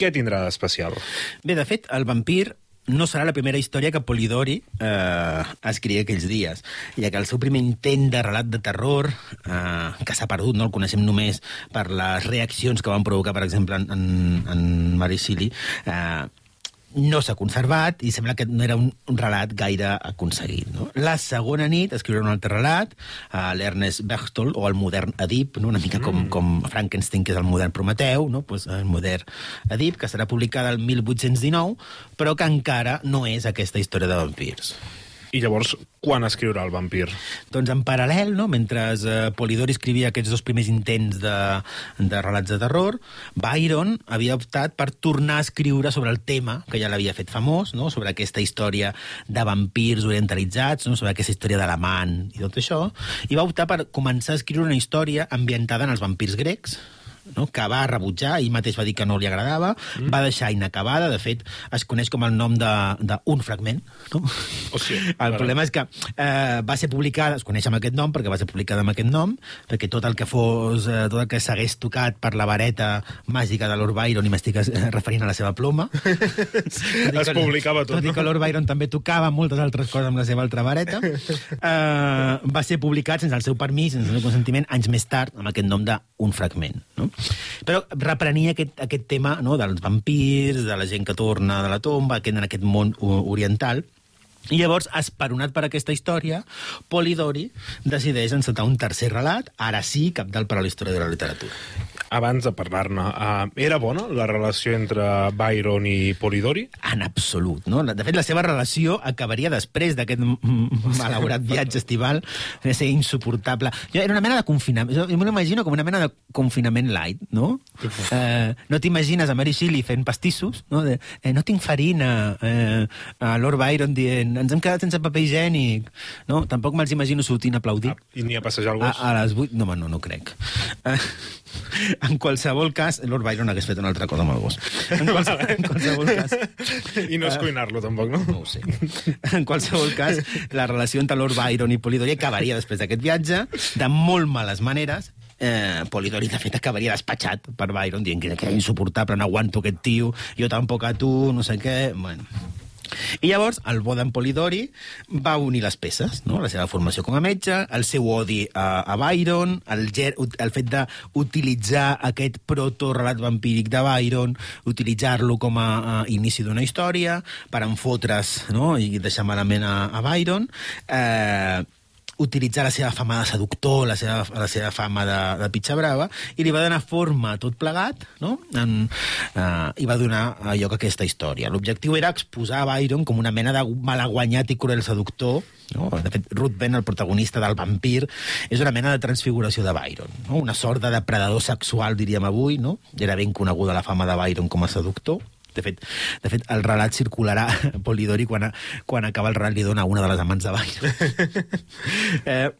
Què tindrà d'especial? Bé, de fet, el vampir no serà la primera història que Polidori eh, escrigui aquells dies, ja que el seu primer intent de relat de terror, eh, que s'ha perdut, no el coneixem només per les reaccions que van provocar, per exemple, en, en, en Maricili, eh, no s'ha conservat i sembla que no era un, un relat gaire aconseguit. No? La segona nit escriurà un altre relat, uh, l'Ernest Berchtold, o el modern Edip, no? una mica com, mm. com Frankenstein, que és el modern Prometeu, no? pues el modern Edip, que serà publicada el 1819, però que encara no és aquesta història de vampirs. I llavors, quan escriurà el vampir? Doncs en paral·lel, no? mentre eh, Polidori escrivia aquests dos primers intents de, de relats de terror, Byron havia optat per tornar a escriure sobre el tema que ja l'havia fet famós, no? sobre aquesta història de vampirs orientalitzats, no? sobre aquesta història de l'amant i tot això, i va optar per començar a escriure una història ambientada en els vampirs grecs, no? que va rebutjar, ell mateix va dir que no li agradava, mm. va deixar inacabada, de fet, es coneix com el nom d'un fragment. No? O sigui, el ara. problema és que eh, va ser publicada, es coneix amb aquest nom, perquè va ser publicada amb aquest nom, perquè tot el que fos, eh, tot el que s'hagués tocat per la vareta màgica de Lord Byron, i m'estic eh, referint a la seva ploma, es publicava tot, tot no? i que Lord Byron també tocava moltes altres coses amb la seva altra vareta, eh, va ser publicat sense el seu permís, sense el seu consentiment, anys més tard, amb aquest nom d'un fragment. No? Però reprenia aquest, aquest tema no, dels vampirs, de la gent que torna de la tomba, que en aquest món oriental, i llavors, esperonat per aquesta història, Polidori decideix encetar un tercer relat, ara sí, capdalt per a la història de la literatura. Abans de parlar-ne, uh, era bona la relació entre Byron i Polidori? En absolut, no? De fet, la seva relació acabaria després d'aquest malaurat viatge estival, de ser insuportable. Jo, era una mena de confinament, jo, me l'imagino com una mena de confinament light, no? Eh, no t'imagines a Mary Shelley fent pastissos, no? De, eh, no tinc farina, eh, a Lord Byron dient, ens hem quedat sense paper higiènic, no? Tampoc me'ls imagino sortint a aplaudir. Ah, I ni a passejar el A, gos? a les 8... No, no, no crec. Eh, en qualsevol cas, Lord Byron hagués fet una altra cosa amb el gos. En, qualsevol, en qualsevol cas... I no és cuinar-lo, tampoc, no? No ho sé. En qualsevol cas, la relació entre Lord Byron i Polidori acabaria després d'aquest viatge de molt males maneres. Eh, Polidori, de fet, acabaria despatxat per Byron, dient que era insuportable, no aguanto aquest tio, jo tampoc a tu, no sé què... Bueno, i llavors, el bo d'en Polidori va unir les peces, no? la seva formació com a metge, el seu odi a, a Byron, el, el fet d'utilitzar aquest proto-relat vampíric de Byron, utilitzar-lo com a, a inici d'una història, per enfotre's no? i deixar malament a, a Byron, eh, utilitzar la seva fama de seductor, la seva, la seva fama de, de pitxa brava, i li va donar forma a tot plegat, no? En, uh, i va donar uh, lloc a aquesta història. L'objectiu era exposar Byron com una mena de malaguanyat i cruel seductor, no? De fet, Ruth Ben, el protagonista del vampir, és una mena de transfiguració de Byron, no? una sort de depredador sexual, diríem avui, no? Era ben coneguda la fama de Byron com a seductor, de fet, de fet, el relat circularà Polidori quan, quan acaba el relat li dona una de les amants de Byron. eh,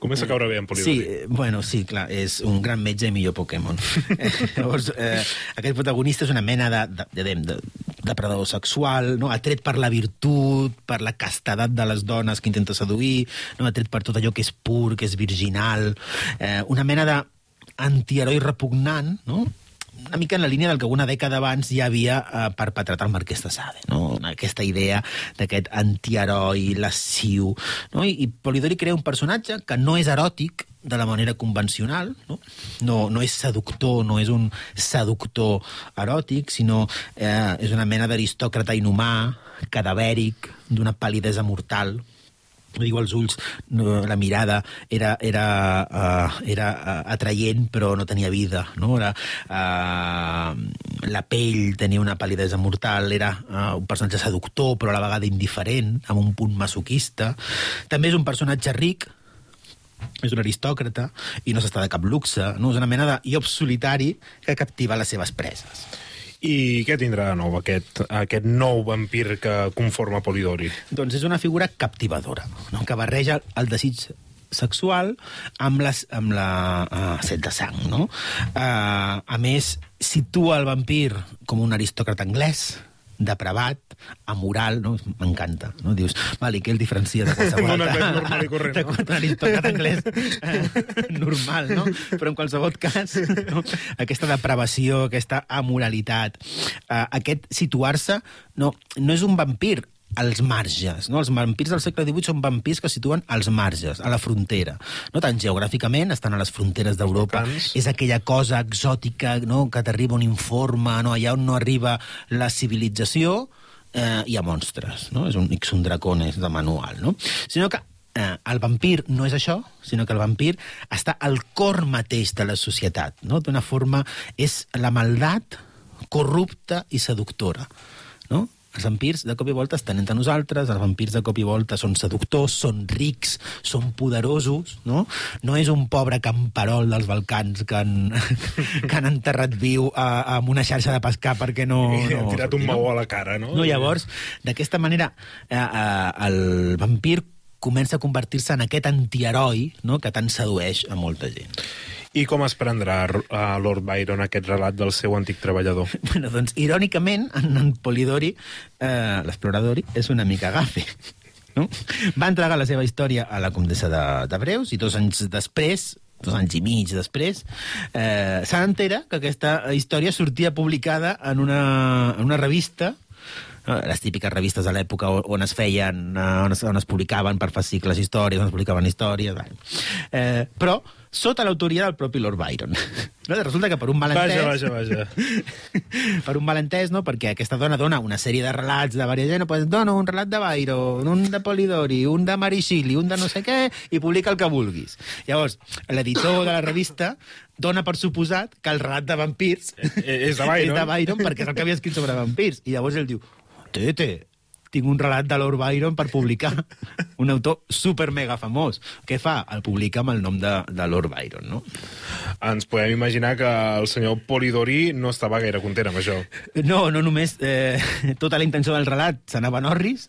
Comença a caure bé en Polidori. Sí, bueno, sí, clar, és un gran metge i millor Pokémon. Llavors, eh, aquest protagonista és una mena de, de, de, de, de depredador sexual, no? atret per la virtut, per la castedat de les dones que intenta seduir, no? atret per tot allò que és pur, que és virginal, eh, una mena de antiheroi repugnant, no? Una mica en la línia del que una dècada abans ja havia eh, perpetrat el Marquès de Sade, no? aquesta idea d'aquest antiheroi lasciu. No? I, I Polidori crea un personatge que no és eròtic de la manera convencional, no? No, no és seductor, no és un seductor eròtic, sinó eh, és una mena d'aristòcrata inhumà, cadavèric, d'una pal·lidesa mortal, diu els ulls, la mirada era, era, uh, era uh, atraient però no tenia vida, no? Era, uh, la pell tenia una pal·lidesa mortal, era uh, un personatge seductor però a la vegada indiferent, amb un punt masoquista. També és un personatge ric, és un aristòcrata i no s'està de cap luxe, no? és una mena de llop solitari que captiva les seves preses. I què tindrà de nou aquest, aquest nou vampir que conforma Polidori? Doncs és una figura captivadora, no? que barreja el desig sexual amb, les, amb la uh, set de sang, no? Uh, a més, situa el vampir com un aristòcrata anglès, depravat, amoral, no? m'encanta. No? Dius, vale, què el diferencia de qualsevol Un anglès normal i corrent, de no? un aristòcrata anglès eh, normal, no? Però en qualsevol cas, no? aquesta depravació, aquesta amoralitat, eh, aquest situar-se, no, no és un vampir als marges. No? Els vampirs del segle XVIII són vampirs que es situen als marges, a la frontera. No tant geogràficament, estan a les fronteres d'Europa. És aquella cosa exòtica no? que t'arriba un informe, no? allà on no arriba la civilització, eh, hi ha monstres. No? És un Ixun Dracones de manual. No? Sinó que eh, el vampir no és això, sinó que el vampir està al cor mateix de la societat. No? D'una forma, és la maldat corrupta i seductora. Els vampirs, de cop i volta, estan entre nosaltres, els vampirs, de cop i volta, són seductors, són rics, són poderosos, no? No és un pobre camperol dels Balcans que han, que han enterrat viu a, amb una xarxa de pescar perquè no... I no ha tirat un no? maó a la cara, no? No, llavors, d'aquesta manera, eh, eh, el vampir comença a convertir-se en aquest antiheroi no? que tant sedueix a molta gent. I com es prendrà a Lord Byron aquest relat del seu antic treballador? Bueno, doncs, irònicament, en, Polidori, eh, l'exploradori, és una mica gafe. No? Va entregar la seva història a la comtessa de, de Breus i dos anys després dos anys i mig després, eh, s'entera que aquesta història sortia publicada en una, en una revista eh, les típiques revistes de l'època on- es feien, eh, on es, on es publicaven per fascicles històries, on es publicaven històries... Eh, però sota l'autoria del propi Lord Byron. No? Resulta que per un malentès... Vaja, vaja, vaja. per un malentès, no? perquè aquesta dona dona una sèrie de relats de varia gent, pues dona un relat de Byron, un de Polidori, un de Shelley, un de no sé què, i publica el que vulguis. Llavors, l'editor de la revista dona per suposat que el relat de vampirs Eh, és de Byron. és de Byron perquè és el que havia escrit sobre vampirs. I llavors ell diu, tete, tinc un relat de Lord Byron per publicar. Un autor super mega famós. Què fa? El publica amb el nom de, de Lord Byron, no? Ens podem imaginar que el senyor Polidori no estava gaire content amb això. No, no només eh, tota la intenció del relat s'anava a Norris,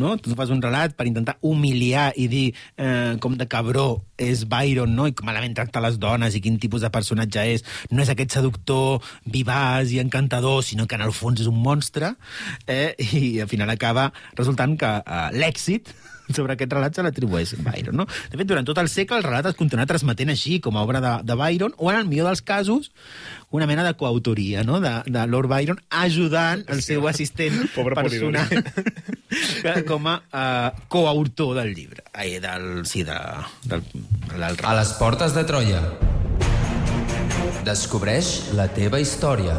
no? Tu fas un relat per intentar humiliar i dir eh, com de cabró és Byron, no? I com malament tracta les dones i quin tipus de personatge és. No és aquest seductor vivaç i encantador, sinó que en el fons és un monstre. Eh? I al final acaba resultant que eh, l'èxit sobre aquest relat se l'atribueix Byron, no? De fet, durant tot el segle el relat es continua transmetent així, com a obra de, de Byron, o en el millor dels casos, una mena de coautoria, no?, de, de Lord Byron ajudant el seu assistent Pobre personal com a uh, coautor del llibre. Ai, del, sí, de, del, del A les portes de Troia. Descobreix la teva història.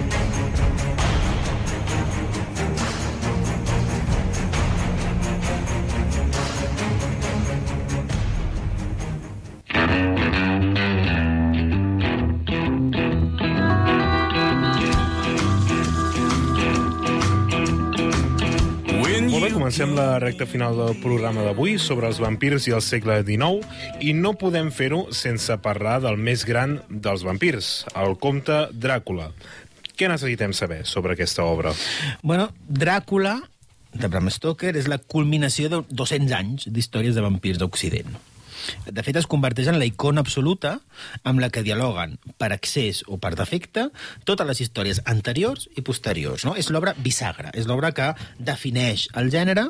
Comencem la recta final del programa d'avui sobre els vampirs i el segle XIX i no podem fer-ho sense parlar del més gran dels vampirs, el comte Dràcula. Què necessitem saber sobre aquesta obra? Bueno, Dràcula, de Bram Stoker, és la culminació de 200 anys d'històries de vampirs d'Occident. De fet, es converteix en la icona absoluta amb la que dialoguen, per excés o per defecte, totes les històries anteriors i posteriors. No? És l'obra bisagra, és l'obra que defineix el gènere.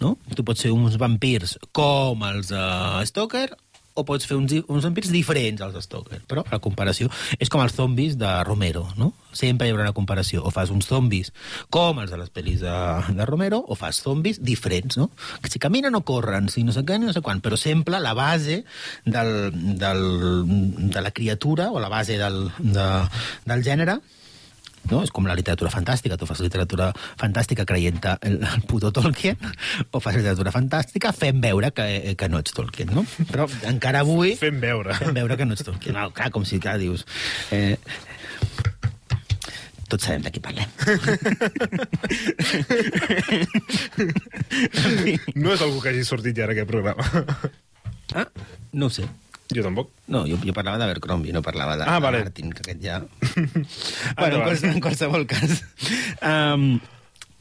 No? Tu pots fer uns vampirs com els de Stoker o pots fer uns, uns vampirs diferents als Stoker. Però la comparació és com els zombis de Romero, no? Sempre hi haurà una comparació. O fas uns zombis com els de les pel·lis de, de Romero, o fas zombis diferents, no? Que si caminen o corren, si no sé què, no sé quan. Però sempre la base del, del, de la criatura, o la base del, de, del gènere, no? És com la literatura fantàstica. Tu fas literatura fantàstica creient el, el puto Tolkien, o fas literatura fantàstica fent veure que, que no ets Tolkien, no? Però encara avui... Fem veure. Fent veure que no ets Tolkien. No, clar, com si, clar, dius... Eh, tots sabem de qui parlem. No és algú que hagi sortit ja en aquest programa. Ah, no ho sé. Jo tampoc. No, jo, jo parlava d'Abercrombie, no parlava de, Ah, de vale. Martin, que aquest ja... bueno, en, Endavant. quals, en qualsevol cas... Um,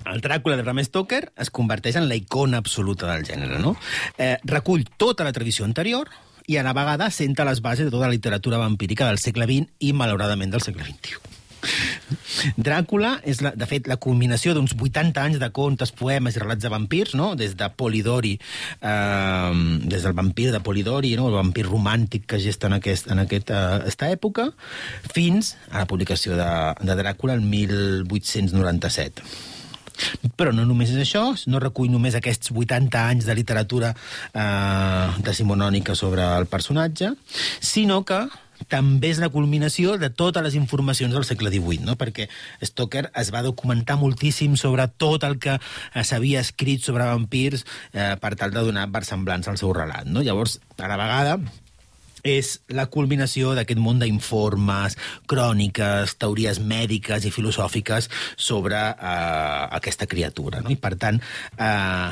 el Dràcula de Bram Stoker es converteix en la icona absoluta del gènere, no? Eh, recull tota la tradició anterior i a la vegada senta les bases de tota la literatura vampírica del segle XX i, malauradament, del segle XXI. Dràcula és, la, de fet, la culminació d'uns 80 anys de contes, poemes i relats de vampirs, no? des de Polidori, eh, des del vampir de Polidori, no? el vampir romàntic que gesta en, aquest, en aquest, eh, aquesta època, fins a la publicació de, de Dràcula el 1897. Però no només és això, no recull només aquests 80 anys de literatura eh, decimonònica sobre el personatge, sinó que també és la culminació de totes les informacions del segle XVIII, no? perquè Stoker es va documentar moltíssim sobre tot el que eh, s'havia escrit sobre vampirs eh, per tal de donar versemblança al seu relat. No? Llavors, a la vegada, és la culminació d'aquest món d'informes, cròniques, teories mèdiques i filosòfiques sobre eh, aquesta criatura. No? I, per tant, eh,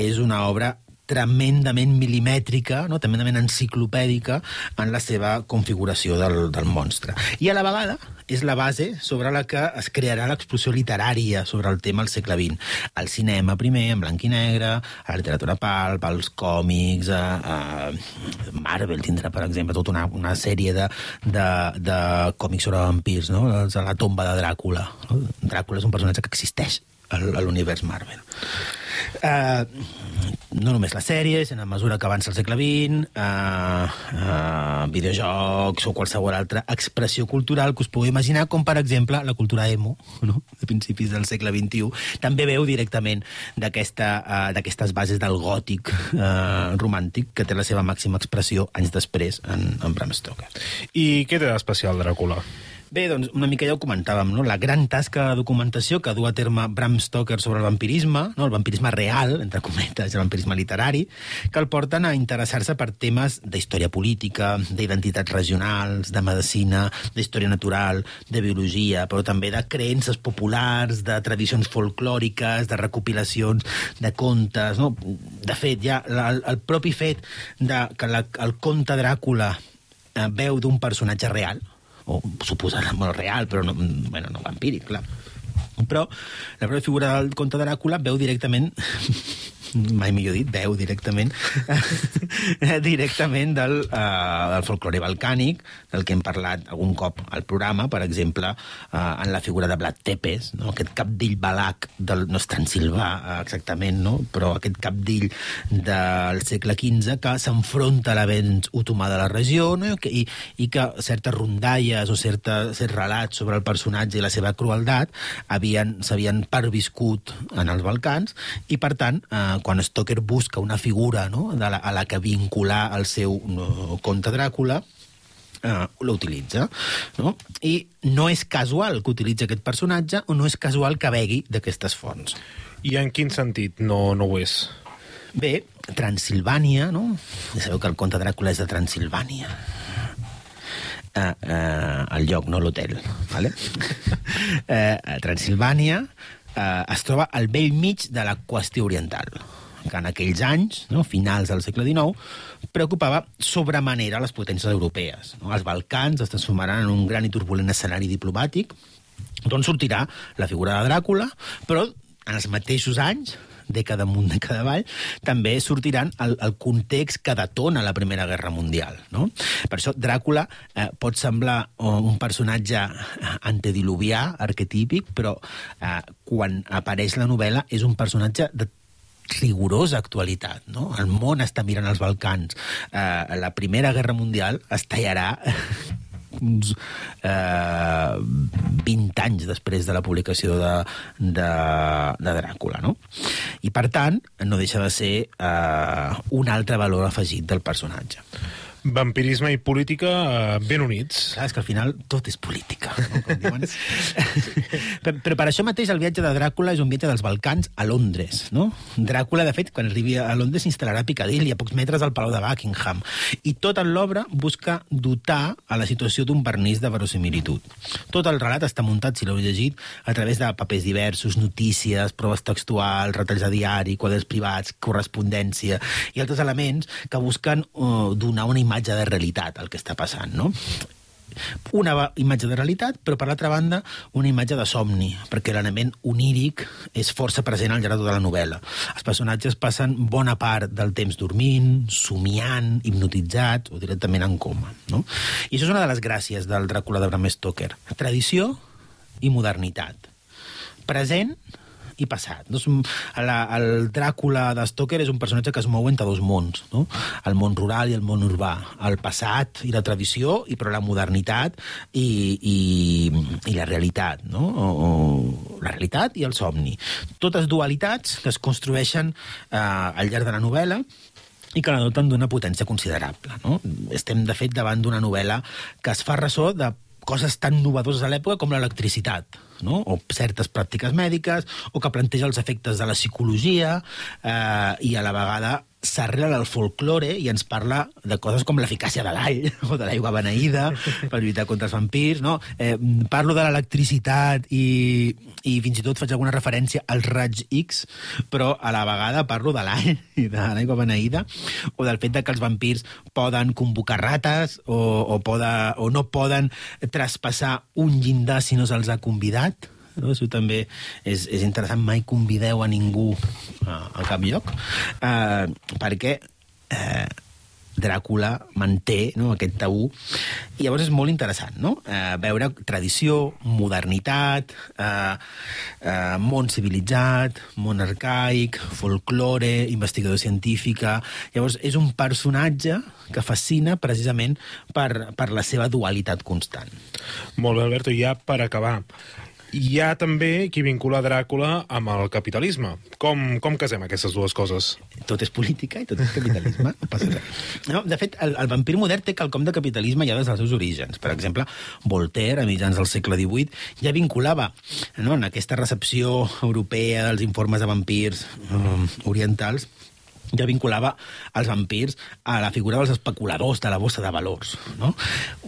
és una obra tremendament milimètrica, no? tremendament enciclopèdica en la seva configuració del, del monstre. I a la vegada és la base sobre la que es crearà l'explosió literària sobre el tema al segle XX. El cinema primer, en blanc i negre, la literatura palp, els còmics, eh, eh, Marvel tindrà, per exemple, tota una, una sèrie de, de, de còmics sobre vampirs, no? La tomba de Dràcula. Dràcula és un personatge que existeix a l'univers Marvel. Uh, no només les sèries, en la mesura que avança el segle XX, eh, eh, videojocs o qualsevol altra expressió cultural que us pugueu imaginar, com per exemple la cultura emo, no? de principis del segle XXI, també veu directament eh, d'aquestes bases del gòtic eh, romàntic que té la seva màxima expressió anys després en, en Bram Stoker. I què té d'especial Dràcula? Bé, doncs una mica ja ho comentàvem, no? la gran tasca de documentació que du a terme Bram Stoker sobre el vampirisme, no? el vampirisme real, entre cometes, el vampirisme literari, que el porten a interessar-se per temes d'història política, d'identitats regionals, de medicina, d'història natural, de biologia, però també de creences populars, de tradicions folclòriques, de recopilacions de contes... No? De fet, ja el, el propi fet de que la, el conte Dràcula eh, veu d'un personatge real, o suposat molt real, però no, bueno, no vampíric, clar. Però la pròpia figura del conte Dràcula veu directament mai millor dit, veu directament directament del, uh, del folklore balcànic, del que hem parlat algun cop al programa, per exemple, uh, en la figura de Vlad Tepes, no? aquest capdill balac, del, no és transilvà uh, exactament, no? però aquest capdill del segle XV que s'enfronta a l'avenç otomà de la regió no? I, i que certes rondalles o certa, certs relats sobre el personatge i la seva crueldat s'havien perviscut en els Balcans i, per tant, eh, quan Stoker busca una figura no, de la, a la que vincular el seu no, conte Dràcula, eh, l'utilitza. No? I no és casual que utilitzi aquest personatge o no és casual que begui d'aquestes fonts. I en quin sentit no, no ho és? Bé, Transilvània, no? Ja sabeu que el conte Dràcula és de Transilvània. Uh, el lloc, no l'hotel. Vale? uh, Transilvània uh, es troba al vell mig de la qüestió oriental que en aquells anys, no, finals del segle XIX, preocupava sobremanera les potències europees. No? Els Balcans es transformaran en un gran i turbulent escenari diplomàtic d'on sortirà la figura de Dràcula, però en els mateixos anys dècada amunt, dècada avall, també sortiran el, el context que detona la Primera Guerra Mundial. No? Per això Dràcula eh, pot semblar un personatge antediluvià, arquetípic, però eh, quan apareix la novel·la és un personatge de rigorosa actualitat. No? El món està mirant els Balcans. Eh, la Primera Guerra Mundial es tallarà uns eh, 20 anys després de la publicació de, de, de Dràcula, no? I, per tant, no deixa de ser eh, un altre valor afegit del personatge. Vampirisme i política eh, ben units. Clar, és que al final tot és política, no? Com diuen. però, però per això mateix el viatge de Dràcula és un viatge dels Balcans a Londres, no? Dràcula, de fet, quan arribi a Londres s'instal·larà a Piccadilly, a pocs metres del Palau de Buckingham. I tot en l'obra busca dotar a la situació d'un vernís de verosimilitud. Tot el relat està muntat, si l'heu llegit, a través de papers diversos, notícies, proves textuals, retalls de diari, quadres privats, correspondència i altres elements que busquen uh, donar una imatge de realitat al que està passant, no? una imatge de realitat, però per l'altra banda una imatge de somni, perquè l'element oníric és força present al llarg de la novel·la. Els personatges passen bona part del temps dormint, somiant, hipnotitzats o directament en coma. No? I això és una de les gràcies del Dràcula de Bram Stoker. Tradició i modernitat. Present i passat. Doncs, la, el Dràcula de Stoker és un personatge que es mou entre dos mons, no? el món rural i el món urbà, el passat i la tradició, i però la modernitat i, i, i la realitat, no? o, o, la realitat i el somni. Totes dualitats que es construeixen eh, al llarg de la novel·la i que la doten d'una potència considerable. No? Estem, de fet, davant d'una novel·la que es fa ressò de coses tan novedoses a l'època com l'electricitat, no? o certes pràctiques mèdiques, o que planteja els efectes de la psicologia, eh, i a la vegada s'arrela del folklore i ens parla de coses com l'eficàcia de l'all o de l'aigua beneïda per lluitar contra els vampirs. No? Eh, parlo de l'electricitat i, i fins i tot faig alguna referència als raigs X, però a la vegada parlo de l'all i de l'aigua beneïda o del fet de que els vampirs poden convocar rates o, o, poda, o no poden traspassar un llindar si no se'ls ha convidat no? Això també és, és interessant. Mai convideu a ningú a, a cap lloc, eh, perquè eh, Dràcula manté no, aquest tabú. I llavors és molt interessant, no? Eh, veure tradició, modernitat, eh, eh, món civilitzat, món arcaic, folklore, investigador científica... Llavors, és un personatge que fascina precisament per, per la seva dualitat constant. Molt bé, Alberto, i ja per acabar, hi ha també qui vincula Dràcula amb el capitalisme. Com, com casem aquestes dues coses? tot és política i tot és capitalisme, no de fet, el, el vampir modern té quelcom de capitalisme ja des dels seus orígens. Per exemple, Voltaire, a mitjans del segle XVIII, ja vinculava no, en aquesta recepció europea dels informes de vampirs um, orientals ja vinculava els vampirs a la figura dels especuladors de la bossa de valors. No?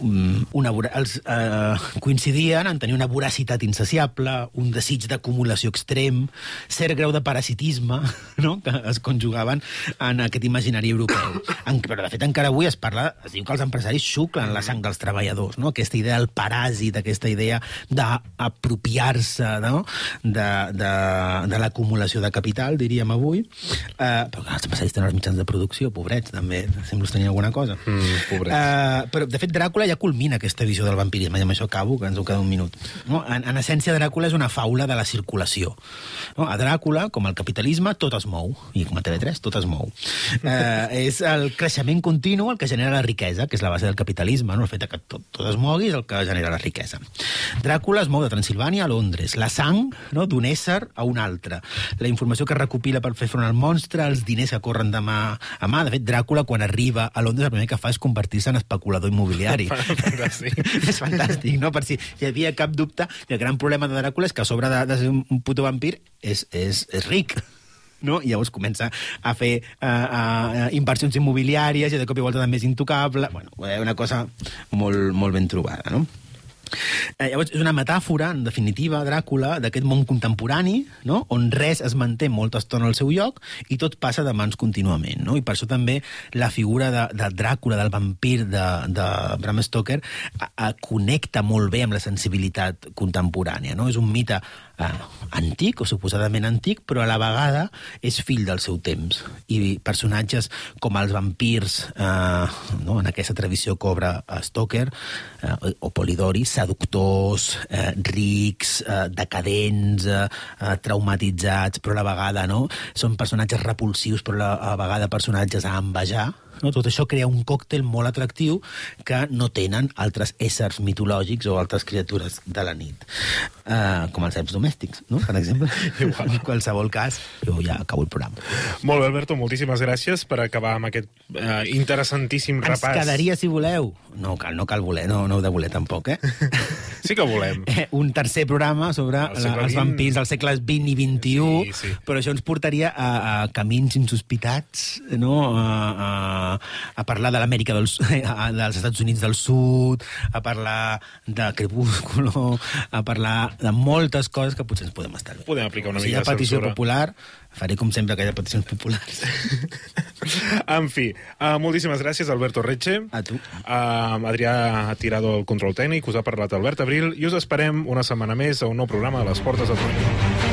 Mm, Una, els, eh, coincidien en tenir una voracitat insaciable, un desig d'acumulació extrem, cert grau de parasitisme no? que es conjugaven en aquest imaginari europeu. En, però, de fet, encara avui es parla, es diu que els empresaris xuclen la sang dels treballadors, no? aquesta idea del paràsit, aquesta idea d'apropiar-se no? de, de, de l'acumulació de capital, diríem avui. Eh, però clar, empresaris tenen els mitjans de producció, pobrets, també, sembla que tenien alguna cosa. Mm, pobrets. Eh, però, de fet, Dràcula ja culmina aquesta visió del vampirisme, i amb això acabo, que ens ho queda un minut. No? En, en essència, Dràcula és una faula de la circulació. No? A Dràcula, com el capitalisme, tot es mou, i com a TV3, tot es mou. Eh, és el creixement continu el que genera la riquesa, que és la base del capitalisme, no? el fet que tot, tot es mogui és el que genera la riquesa. Dràcula es mou de Transilvània a Londres, la sang no? d'un ésser a un altre, la informació que recopila per fer front al monstre, els diners que corren de mà a mà. De fet, Dràcula, quan arriba a Londres, el primer que fa és convertir-se en especulador immobiliari. Fantàstic. és fantàstic, no? Per si hi havia cap dubte, el gran problema de Dràcula és que a sobre de, de ser un puto vampir és, és, és ric no? I llavors comença a fer uh, uh, inversions immobiliàries i de cop i volta també és intocable. Bueno, una cosa molt, molt ben trobada, no? Eh, llavors, és una metàfora, en definitiva, Dràcula, d'aquest món contemporani, no? on res es manté molta estona al seu lloc i tot passa de mans contínuament. No? I per això també la figura de, de Dràcula, del vampir de, de Bram Stoker, a, a, connecta molt bé amb la sensibilitat contemporània. No? És un mite eh, antic, o suposadament antic, però a la vegada és fill del seu temps. I personatges com els vampirs, eh, no? en aquesta tradició eh, Stoker, eh, o Polidori, seductors, eh, rics, eh, decadents, eh, eh, traumatitzats, però a la vegada no? són personatges repulsius, però a la vegada personatges a envejar, no? Tot això crea un còctel molt atractiu que no tenen altres éssers mitològics o altres criatures de la nit. Uh, com els serps domèstics, no? per exemple. Igual. En qualsevol cas, jo ja acabo el programa. Molt bé, Alberto, moltíssimes gràcies per acabar amb aquest eh, interessantíssim Ens repàs. quedaria, si voleu... No cal, no cal voler, no, no heu de voler tampoc, eh? Sí que volem. Eh, un tercer programa sobre segle la, els vampirs dels segles XX i XXI, Sí, sí. però això ens portaria a, a camins insospitats, no? A, a, a parlar de l'Amèrica dels, dels Estats Units del Sud, a parlar de Crepúsculo, a parlar de moltes coses que potser ens podem estar bé. Podem aplicar una si hi mica ha de petició censura. popular, faré com sempre aquelles peticions populars. En fi, uh, moltíssimes gràcies, Alberto Retxe. A tu. Uh, Adrià ha tirado el control tècnic, us ha parlat Albert Abril, i us esperem una setmana més a un nou programa de les Portes de Troia.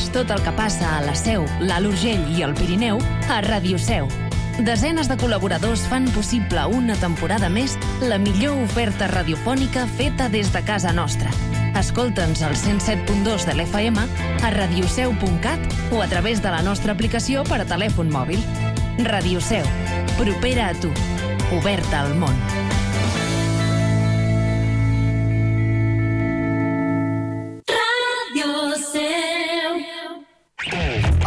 Segueix tot el que passa a la Seu, l'Alt Urgell i el Pirineu a Ràdio Seu. Desenes de col·laboradors fan possible una temporada més la millor oferta radiofònica feta des de casa nostra. Escolta'ns al 107.2 de l'FM, a radioseu.cat o a través de la nostra aplicació per a telèfon mòbil. Radio Seu, propera a tu, oberta al món.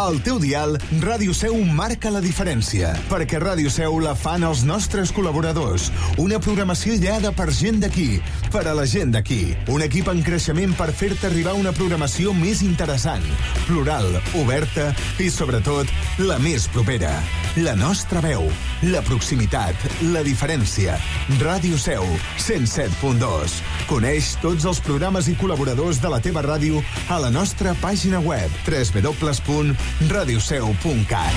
Al teu dial, Ràdio Seu marca la diferència, perquè Ràdio Seu la fan els nostres col·laboradors. Una programació ideada per gent d'aquí, per a la gent d'aquí. Un equip en creixement per fer-te arribar una programació més interessant, plural, oberta i, sobretot, la més propera. La nostra veu, la proximitat, la diferència. Ràdio Seu, 107.2. Coneix tots els programes i col·laboradors de la teva ràdio a la nostra pàgina web www.radioseu.cat.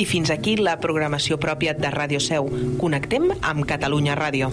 I fins aquí la programació pròpia de Ràdio Seu. Connectem amb Catalunya Ràdio.